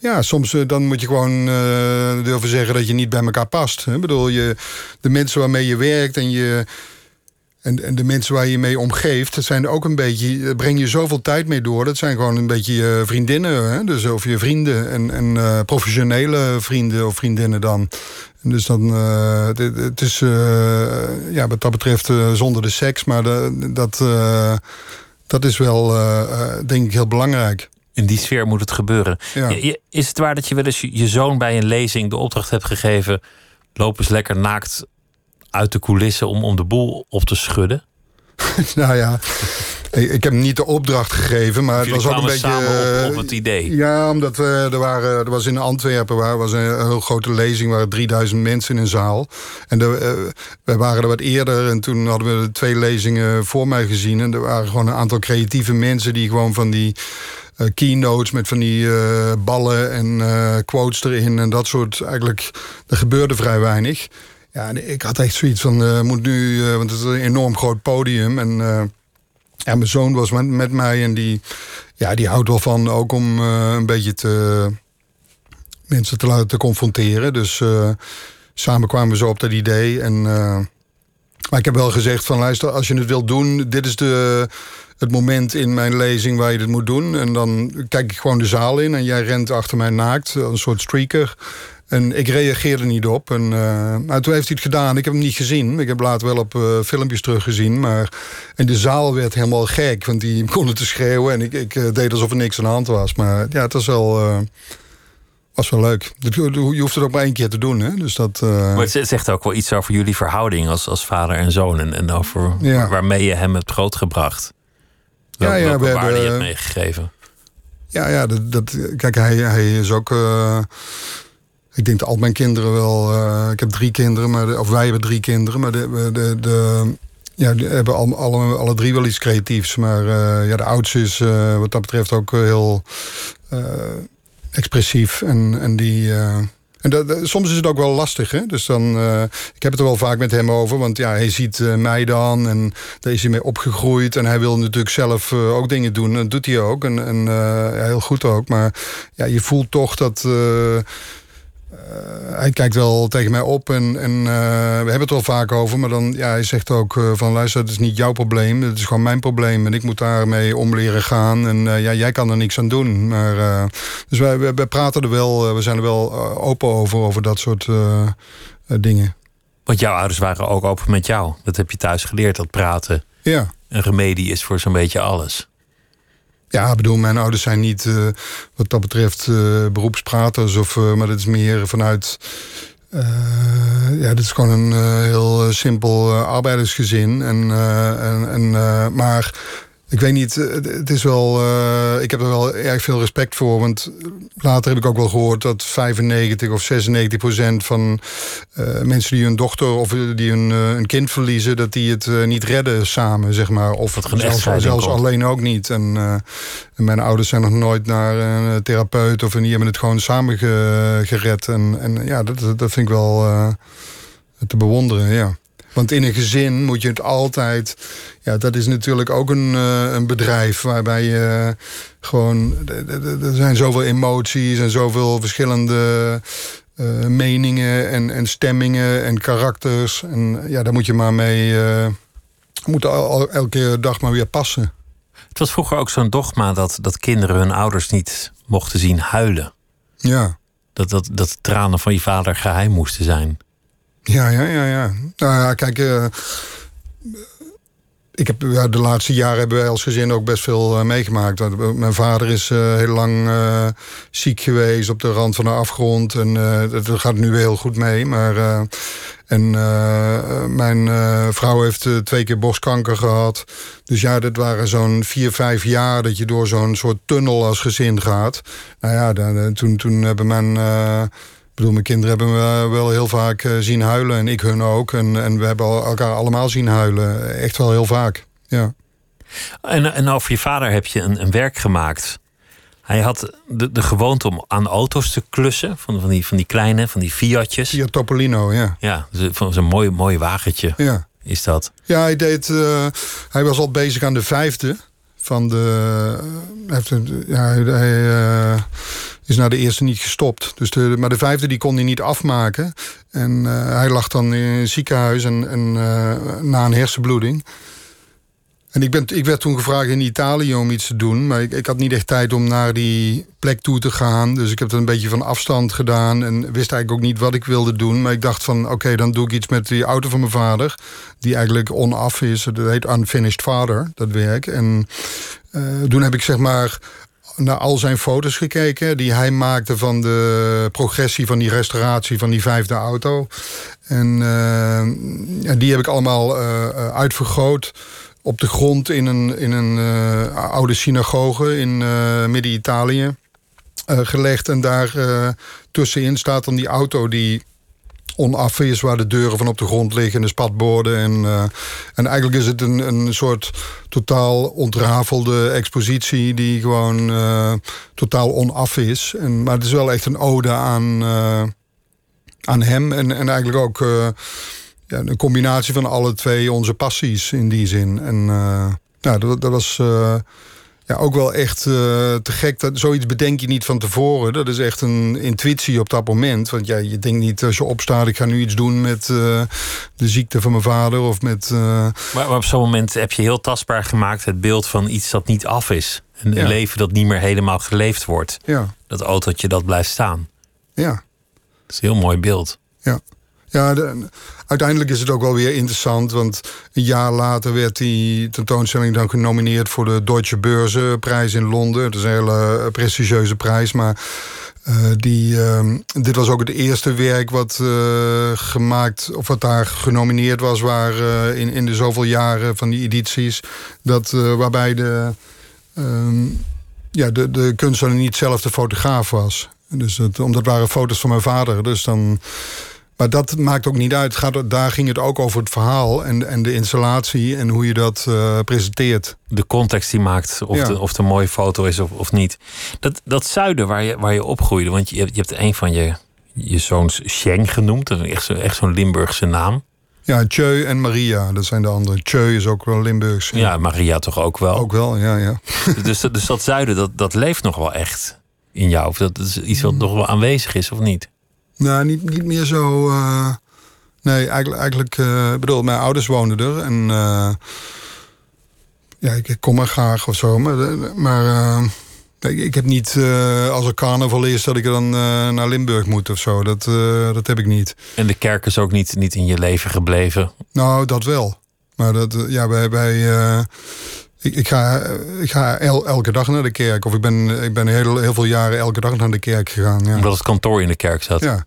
Ja, soms dan moet je gewoon durven zeggen dat je niet bij elkaar past. Ik bedoel, je, de mensen waarmee je werkt en je... En, en de mensen waar je mee omgeeft, dat zijn ook een beetje, breng je zoveel tijd mee door. Dat zijn gewoon een beetje je vriendinnen, hè? Dus, of je vrienden en, en uh, professionele vrienden of vriendinnen dan. Dus dan, uh, het, het, is uh, ja, wat dat betreft zonder de seks, maar dat, dat is wel, denk ik, heel belangrijk. In die sfeer moet het gebeuren. Ja. Is het waar dat je wel eens je zoon bij een lezing de opdracht hebt gegeven: loop eens lekker naakt uit de coulissen om, om de boel op te schudden? [LAUGHS] nou ja, ik, heb niet de opdracht gegeven, maar het was ook een beetje. Samen op, op, het idee. Ja, omdat we, er, waren, er was in Antwerpen waar, was een heel grote lezing, waren 3000 mensen in een zaal. En de, uh, wij waren er wat eerder en toen hadden we twee lezingen voor mij gezien. En er waren gewoon een aantal creatieve mensen die gewoon van die. Uh, keynotes met van die uh, ballen en quotes erin en dat soort. Eigenlijk, er gebeurde vrij weinig. Ja, ik had echt zoiets van, moet nu, want het is een enorm groot podium. En, en mijn zoon was met, met, mij en die, ja, die houdt wel van ook om een beetje te, mensen te laten te confronteren. Dus samen kwamen we zo op dat idee. En, maar ik heb wel gezegd van, luister, als je het wilt doen, dit is de, het moment in mijn lezing waar je dit moet doen. En dan kijk ik gewoon de zaal in en jij rent achter mij naakt, een soort streaker. En ik reageerde niet op. En, uh, maar toen heeft hij het gedaan. Ik heb hem niet gezien. Ik heb later wel op uh, filmpjes teruggezien. Maar en de zaal werd helemaal gek. Want die [LAUGHS] begonnen te schreeuwen. En ik, ik uh, deed alsof er niks aan de hand was. Maar ja, het was wel, was wel leuk. Je hoeft het ook maar één keer te doen. Hè? Dus dat, Maar het zegt ook wel iets over jullie verhouding als, als vader en zoon. En, en over ja. waarmee je hem hebt grootgebracht. Wel, ja, ja, we hebben, je hebt meegegeven. Ja, ja dat, dat, kijk, hij, hij is ook ik denk dat al mijn kinderen wel. Uh, ik heb drie kinderen, maar of wij hebben drie kinderen, maar de, de, de ja, die hebben alle, alle, alle drie wel iets creatiefs. Maar uh, ja, de oudste is uh, wat dat betreft ook heel expressief. En, en die. en dat, soms is het ook wel lastig. Hè? Dus dan, ik heb het er wel vaak met hem over. Want ja, hij ziet mij dan. En daar is hij mee opgegroeid. En hij wil natuurlijk zelf ook dingen doen. En dat doet hij ook. En, en heel goed ook. Maar ja, je voelt toch dat hij kijkt wel tegen mij op en, en we hebben het wel vaak over. Maar dan, ja, hij zegt ook van luister, het is niet jouw probleem. Het is gewoon mijn probleem en ik moet daarmee om leren gaan. En ja, jij kan er niks aan doen. Maar, dus wij, wij, praten er wel, we zijn er wel open over, over dat soort dingen. Want jouw ouders waren ook open met jou. Dat heb je thuis geleerd, dat praten ja. een remedie is voor zo'n beetje alles. Ja, bedoel, mijn ouders zijn niet uh, wat dat betreft uh, beroepspraters, of, uh, maar dat is meer vanuit. ja, dit is gewoon een heel simpel arbeidersgezin. En, en, en, maar ik weet niet, eh, het is wel. Uh, ik heb er wel erg veel respect voor. Want later heb ik ook wel gehoord dat 95 of 96 procent van uh, mensen die hun dochter of die hun, uh, een kind verliezen, dat die het niet redden samen, zeg maar. Of het zelfs, zelfs alleen ook niet. En, en, mijn ouders zijn nog nooit naar een therapeut of en die hebben het gewoon samen gered. En, en ja, dat, dat vind ik wel te bewonderen, ja. Want in een gezin moet je het altijd. Ja, dat is natuurlijk ook een, uh, een bedrijf waarbij je gewoon. Er zijn zoveel emoties en zoveel verschillende uh, meningen en, en stemmingen en karakters. En ja, daar moet je maar mee. Uh, moet al, elke dag maar weer passen. Het was vroeger ook zo'n dogma dat, dat kinderen hun ouders niet mochten zien huilen. Ja. Dat, dat, dat de tranen van je vader geheim moesten zijn. Ja, ja, ja, ja. Nou ja, kijk, uh, ik heb, ja, de laatste jaren hebben wij als gezin ook best veel uh, meegemaakt. Mijn vader is heel lang ziek geweest op de rand van de afgrond. En dat gaat nu heel goed mee. Maar, en mijn vrouw heeft twee keer borstkanker gehad. Dus ja, dat waren zo'n vier, vijf jaar dat je door zo'n soort tunnel als gezin gaat. Nou ja, dan, toen, toen hebben mijn ik bedoel, mijn kinderen hebben me wel heel vaak eh, zien huilen. En ik hun ook. En, en we hebben elkaar allemaal zien huilen. Echt wel heel vaak, ja. En, en over je vader heb je een, een werk gemaakt. Hij had de, de gewoonte om aan auto's te klussen. Van, van, die, van die kleine, van die Fiatjes. Fiat Topolino, ja. Ja, van zo'n mooi, mooi wagentje ja. is dat. Ja, hij, deed, uh, hij was al bezig aan de vijfde. Van de... Uh, heeft, ja, hij... Uh, is naar de eerste niet gestopt. Dus de, maar de vijfde die kon hij niet afmaken. En uh, hij lag dan in een ziekenhuis en, uh, na een hersenbloeding. En ik, ben, ik werd toen gevraagd in Italië om iets te doen. Maar ik, ik had niet echt tijd om naar die plek toe te gaan. Dus ik heb het een beetje van afstand gedaan. En wist eigenlijk ook niet wat ik wilde doen. Maar ik dacht van, oké, dan doe ik iets met die auto van mijn vader. Die eigenlijk onaf is. Dat heet Unfinished Father, dat werk. En uh, toen heb ik zeg maar naar al zijn foto's gekeken die hij maakte van de progressie van die restauratie van die vijfde auto. En uh, die heb ik allemaal uh, uitvergroot op de grond in een, in een oude synagoge in Midden-Italië gelegd. En daar tussenin staat dan die auto die onaf is, waar de deuren van op de grond liggen en de spatborden. En, uh, en eigenlijk is het een, een soort totaal ontrafelde expositie die gewoon uh, totaal onaf is. En, maar het is wel echt een ode aan, uh, aan hem en, en eigenlijk ook ja, een combinatie van alle twee onze passies in die zin. En ja, dat, dat was ja, ook wel echt uh, te gek. Dat, zoiets bedenk je niet van tevoren. Dat is echt een intuïtie op dat moment. Want ja, je denkt niet als je opstaat... ik ga nu iets doen met uh, de ziekte van mijn vader of met... Uh... Maar, maar, op zo'n moment heb je heel tastbaar gemaakt... het beeld van iets dat niet af is. Een ja. leven dat niet meer helemaal geleefd wordt. Ja. Dat autootje dat blijft staan. Ja. Dat is een heel mooi beeld. Ja. Ja, de, uiteindelijk is het ook wel weer interessant. Want een jaar later werd die tentoonstelling dan genomineerd voor de Deutsche Börse-prijs in Londen. Dat is een hele eh, prestigieuze prijs. Maar uh, die, uh, dit was ook het eerste werk wat uh, gemaakt, of wat daar genomineerd was, waar in, in de zoveel jaren van die edities. Dat, waarbij de, ehm, ja, de, de kunstenaar niet zelf de fotograaf was. Dus dat, omdat waren foto's van mijn vader. Dus dan. Maar dat maakt ook niet uit. Gaat, daar ging het ook over het verhaal en, en de installatie en hoe je dat uh, presenteert. De context die maakt of, ja. de, of het een mooie foto is of, of niet. Dat, dat zuiden waar je, waar je opgroeide, want je, je hebt een van je, je zoons Sheng genoemd. Dat is echt, zo, echt zo'n Limburgse naam. Ja, Tjeu en Maria, dat zijn de andere. Tjeu is ook wel Limburgs. Ja. ja, Maria toch ook wel? Ook wel, ja, ja. [LAUGHS] dus, dus dat zuiden, dat, dat leeft nog wel echt in jou? Of dat is iets wat nog wel aanwezig is, of niet? Nou, niet, niet meer zo. eh, nee, eigenlijk. eigenlijk eh, ik bedoel, mijn ouders woonden er. En. eh, ja, ik, ik kom er graag of zo. Maar, maar ik, ik heb niet. als er carnaval is, dat ik dan naar Limburg moet of zo. Dat, dat heb ik niet. En de kerk is ook niet, niet in je leven gebleven. Nou, dat wel. Maar dat, ja, bij eh, ik, ik ga, ik ga el- elke dag naar de kerk. Of ik ben, ik ben heel, heel veel jaren elke dag naar de kerk gegaan. Ja. Omdat het kantoor in de kerk zat. ja.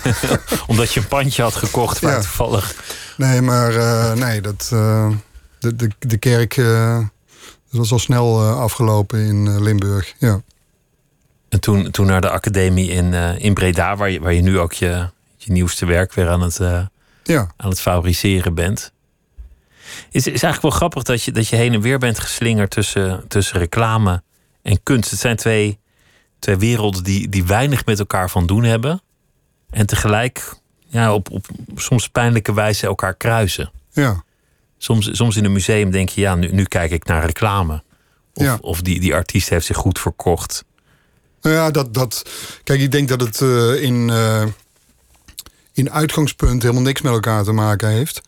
[LAUGHS] Omdat je een pandje had gekocht waar Ja. toevallig... Nee, maar eh, nee, dat, eh, de, de, de kerk dat was al snel afgelopen in Limburg. Ja. En toen, toen naar de academie in, in Breda, waar je, waar je nu ook je, je nieuwste werk weer aan het, ja, aan het fabriceren bent. Is, is eigenlijk wel grappig dat je, dat je heen en weer bent geslingerd tussen, tussen reclame en kunst. Het zijn twee, twee werelden die, die weinig met elkaar van doen hebben. En tegelijk ja, op, op soms pijnlijke wijze elkaar kruisen. ja, Soms, soms in een museum denk je, ja, nu, nu kijk ik naar reclame. Of, Ja. of die, die artiest heeft zich goed verkocht. Nou ja, dat, dat. Kijk, ik denk dat het eh, in, eh, in uitgangspunt helemaal niks met elkaar te maken heeft.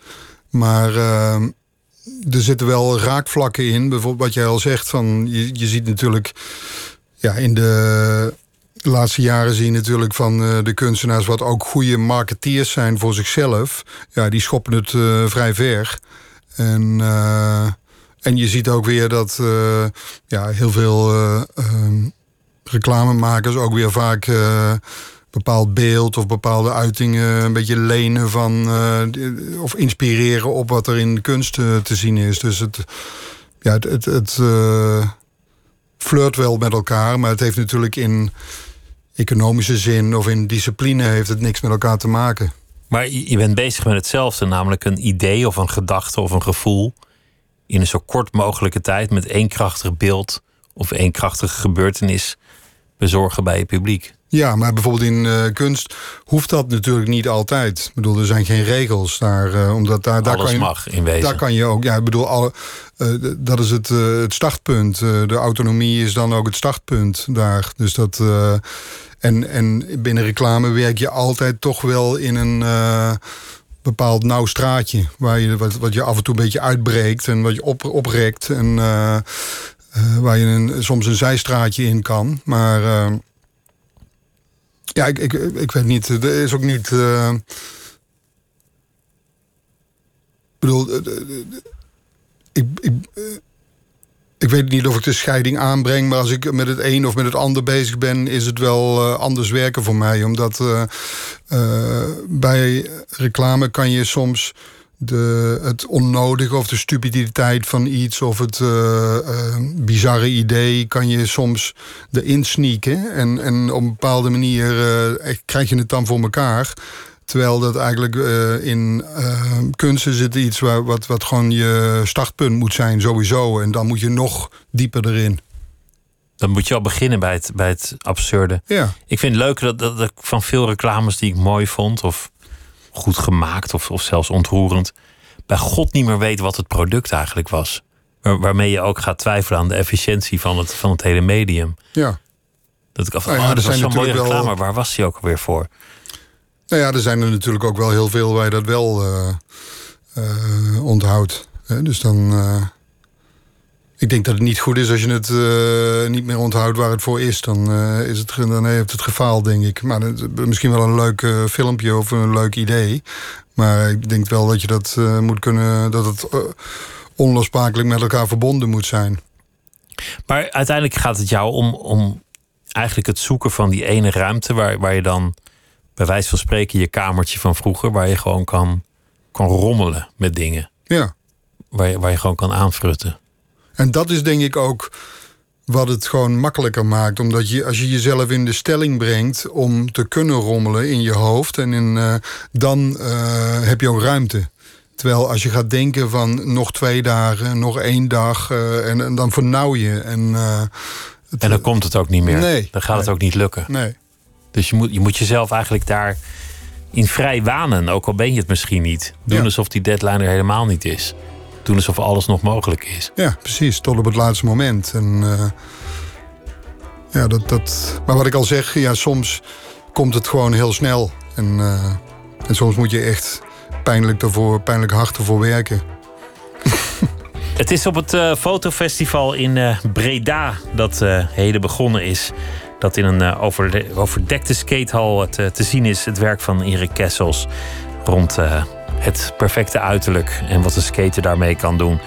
Maar eh, er zitten wel raakvlakken in. Bijvoorbeeld wat jij al zegt, van je, je ziet natuurlijk. Ja, in de laatste jaren zie je natuurlijk van eh, de kunstenaars, wat ook goede marketeers zijn voor zichzelf. Ja, die schoppen het eh, vrij ver. En. eh, en je ziet ook weer dat ja, heel veel eh, ehm, reclamemakers ook weer vaak bepaald beeld of bepaalde uitingen een beetje lenen van eh, of inspireren op wat er in de kunst eh, te zien is. Dus het, ja, het, het, eh, flirt wel met elkaar, maar het heeft natuurlijk in economische zin of in discipline heeft het niks met elkaar te maken. Maar je bent bezig met hetzelfde, namelijk een idee of een gedachte of een gevoel in een zo kort mogelijke tijd met één krachtig beeld of één krachtige gebeurtenis bezorgen bij je publiek. Ja, maar bijvoorbeeld in eh, kunst hoeft dat natuurlijk niet altijd. Ik bedoel, er zijn geen regels daar, eh, omdat daar, daar Alles kan je, mag in wezen. Daar kan je ook, ja, ik bedoel, alle, eh, dat is het, het startpunt. De autonomie is dan ook het startpunt daar. Dus dat. en, en binnen reclame werk je altijd toch wel in een bepaald nauw straatje. Waar je, wat, wat je af en toe een beetje uitbreekt en wat je op, oprekt. En waar je een, soms een zijstraatje in kan. Maar. Ja, ik, ik, ik weet niet. Er is ook niet. eh, ik bedoel, eh, eh, ik, ik, ik weet niet of ik de scheiding aanbreng, maar als ik met het een of met het ander bezig ben, is het wel anders werken voor mij. Omdat bij reclame kan je soms de, het onnodige of de stupiditeit van iets of het eh, eh, bizarre idee kan je soms erin sneaken. En, en op een bepaalde manier eh, krijg je het dan voor elkaar. Terwijl dat eigenlijk in kunsten zit iets waar, wat, wat gewoon je startpunt moet zijn, sowieso. En dan moet je nog dieper erin. Dan moet je al beginnen bij het, bij het absurde. Ja, Ik vind het leuk dat, dat, dat ik van veel reclames die ik mooi vond, of goed gemaakt, of, of zelfs ontroerend, bij God niet meer weet wat het product eigenlijk was. Waar- waarmee je ook gaat twijfelen aan de efficiëntie van het, van het hele medium. ja. Dat ik af, Nou ja, oh, dat was zo'n mooie wel- reclame. Waar was die ook alweer voor? Nou ja, er zijn er natuurlijk ook wel heel veel waar je dat wel eh, eh, onthoudt. Dus dan. eh, ik denk dat het niet goed is als je het eh, niet meer onthoudt waar het voor is. Dan, eh, is het, dan heeft het gefaald, denk ik. Maar misschien wel een leuk eh, filmpje of een leuk idee. Maar ik denk wel dat je dat moet kunnen. dat het onlosmakelijk met elkaar verbonden moet zijn. Maar uiteindelijk gaat het jou om, om eigenlijk het zoeken van die ene ruimte waar, waar je dan bij wijze van spreken je kamertje van vroeger, waar je gewoon kan, kan rommelen met dingen. Ja. Waar je, waar je gewoon kan aanfrutten. En dat is denk ik ook wat het gewoon makkelijker maakt. Omdat je, als je jezelf in de stelling brengt om te kunnen rommelen in je hoofd, en in, eh, dan eh, heb je ook ruimte. Terwijl als je gaat denken van nog twee dagen, nog één dag, eh, en, en dan vernauw je. En, het- En dan komt het ook niet meer. Nee. Dan gaat het ook niet lukken. nee. Dus je moet, je moet jezelf eigenlijk daar in vrij wanen, ook al ben je het misschien niet. Doen Ja. alsof die deadline er helemaal niet is. Doen alsof alles nog mogelijk is. Ja, precies. Tot op het laatste moment. En, eh, ja, dat, dat, maar wat ik al zeg, ja, soms komt het gewoon heel snel. En, eh, en soms moet je echt pijnlijk, ervoor, pijnlijk hard ervoor werken. [LAUGHS] Het is op het uh, fotofestival in uh, Breda dat uh, heden begonnen is. Dat in een overdekte skatehal te, te zien is. Het werk van Erik Kessels rond het perfecte uiterlijk en wat een skater daarmee kan doen.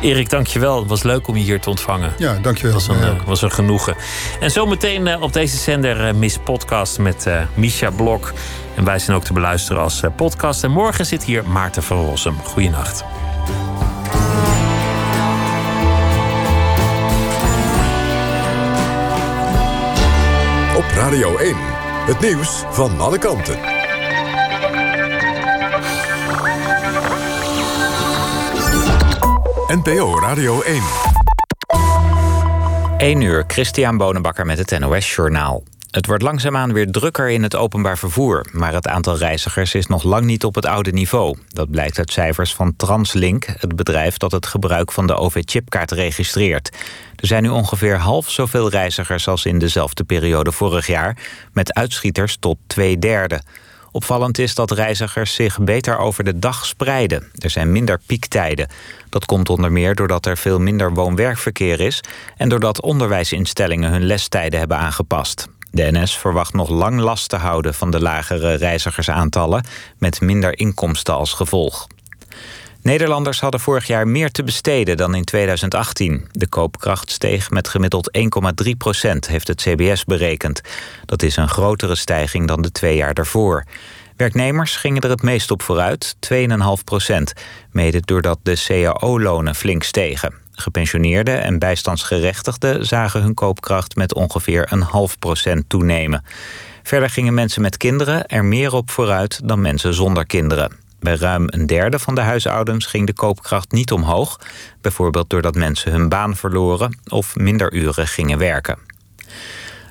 Erik, dankjewel. Het was leuk om je hier te ontvangen. Ja, dankjewel. Het was een, ja. was een genoegen. En zometeen uh, op deze zender uh, Miss Podcast met uh, Misha Blok. En wij zijn ook te beluisteren als podcast. En morgen zit hier Maarten van Rossum. Goeienacht. Op Radio 1, het nieuws van alle kanten. NPO Radio 1. 1 uur, Christian Bonenbakker met het NOS Journaal. Het wordt langzaamaan weer drukker in het openbaar vervoer... maar het aantal reizigers is nog lang niet op het oude niveau. Dat blijkt uit cijfers van Translink, het bedrijf... dat het gebruik van de OV-chipkaart registreert. Er zijn nu ongeveer half zoveel reizigers als in dezelfde periode vorig jaar... met uitschieters tot twee derde. Opvallend is dat reizigers zich beter over de dag spreiden. Er zijn minder piektijden. Dat komt onder meer doordat er veel minder woon-werkverkeer is... en doordat onderwijsinstellingen hun lestijden hebben aangepast. De NS verwacht nog lang last te houden van de lagere reizigersaantallen... met minder inkomsten als gevolg. Nederlanders hadden vorig jaar meer te besteden dan in 2018. De koopkracht steeg met gemiddeld 1,3 procent, heeft het CBS berekend. Dat is een grotere stijging dan de twee jaar daarvoor. Werknemers gingen er het meest op vooruit, 2,5 procent. Mede doordat de cao-lonen flink stegen. Gepensioneerden en bijstandsgerechtigden zagen hun koopkracht met ongeveer een half procent toenemen. Verder gingen mensen met kinderen er meer op vooruit dan mensen zonder kinderen. Bij ruim een derde van de huishoudens ging de koopkracht niet omhoog. Bijvoorbeeld doordat mensen hun baan verloren of minder uren gingen werken.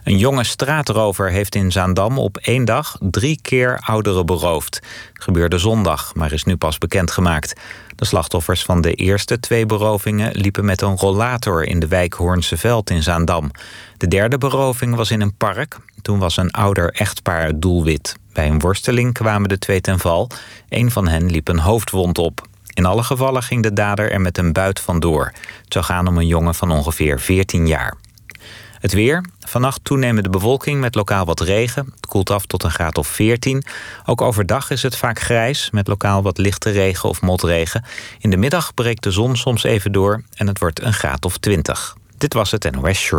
Een jonge straatrover heeft in Zaandam op één dag drie keer ouderen beroofd. Gebeurde zondag, maar is nu pas bekendgemaakt. De slachtoffers van de eerste twee berovingen liepen met een rollator in de wijk Hoornse Veld in Zaandam. De derde beroving was in een park. Toen was een ouder echtpaar doelwit. Bij een worsteling kwamen de twee ten val. Een van hen liep een hoofdwond op. In alle gevallen ging de dader er met een buit vandoor. Het zou gaan om een jongen van ongeveer 14 jaar. Het weer. Vannacht toenemende bewolking met lokaal wat regen. Het koelt af tot een graad of 14. Ook overdag is het vaak grijs met lokaal wat lichte regen of motregen. In de middag breekt de zon soms even door en het wordt een graad of 20. Dit was het NOS Journal.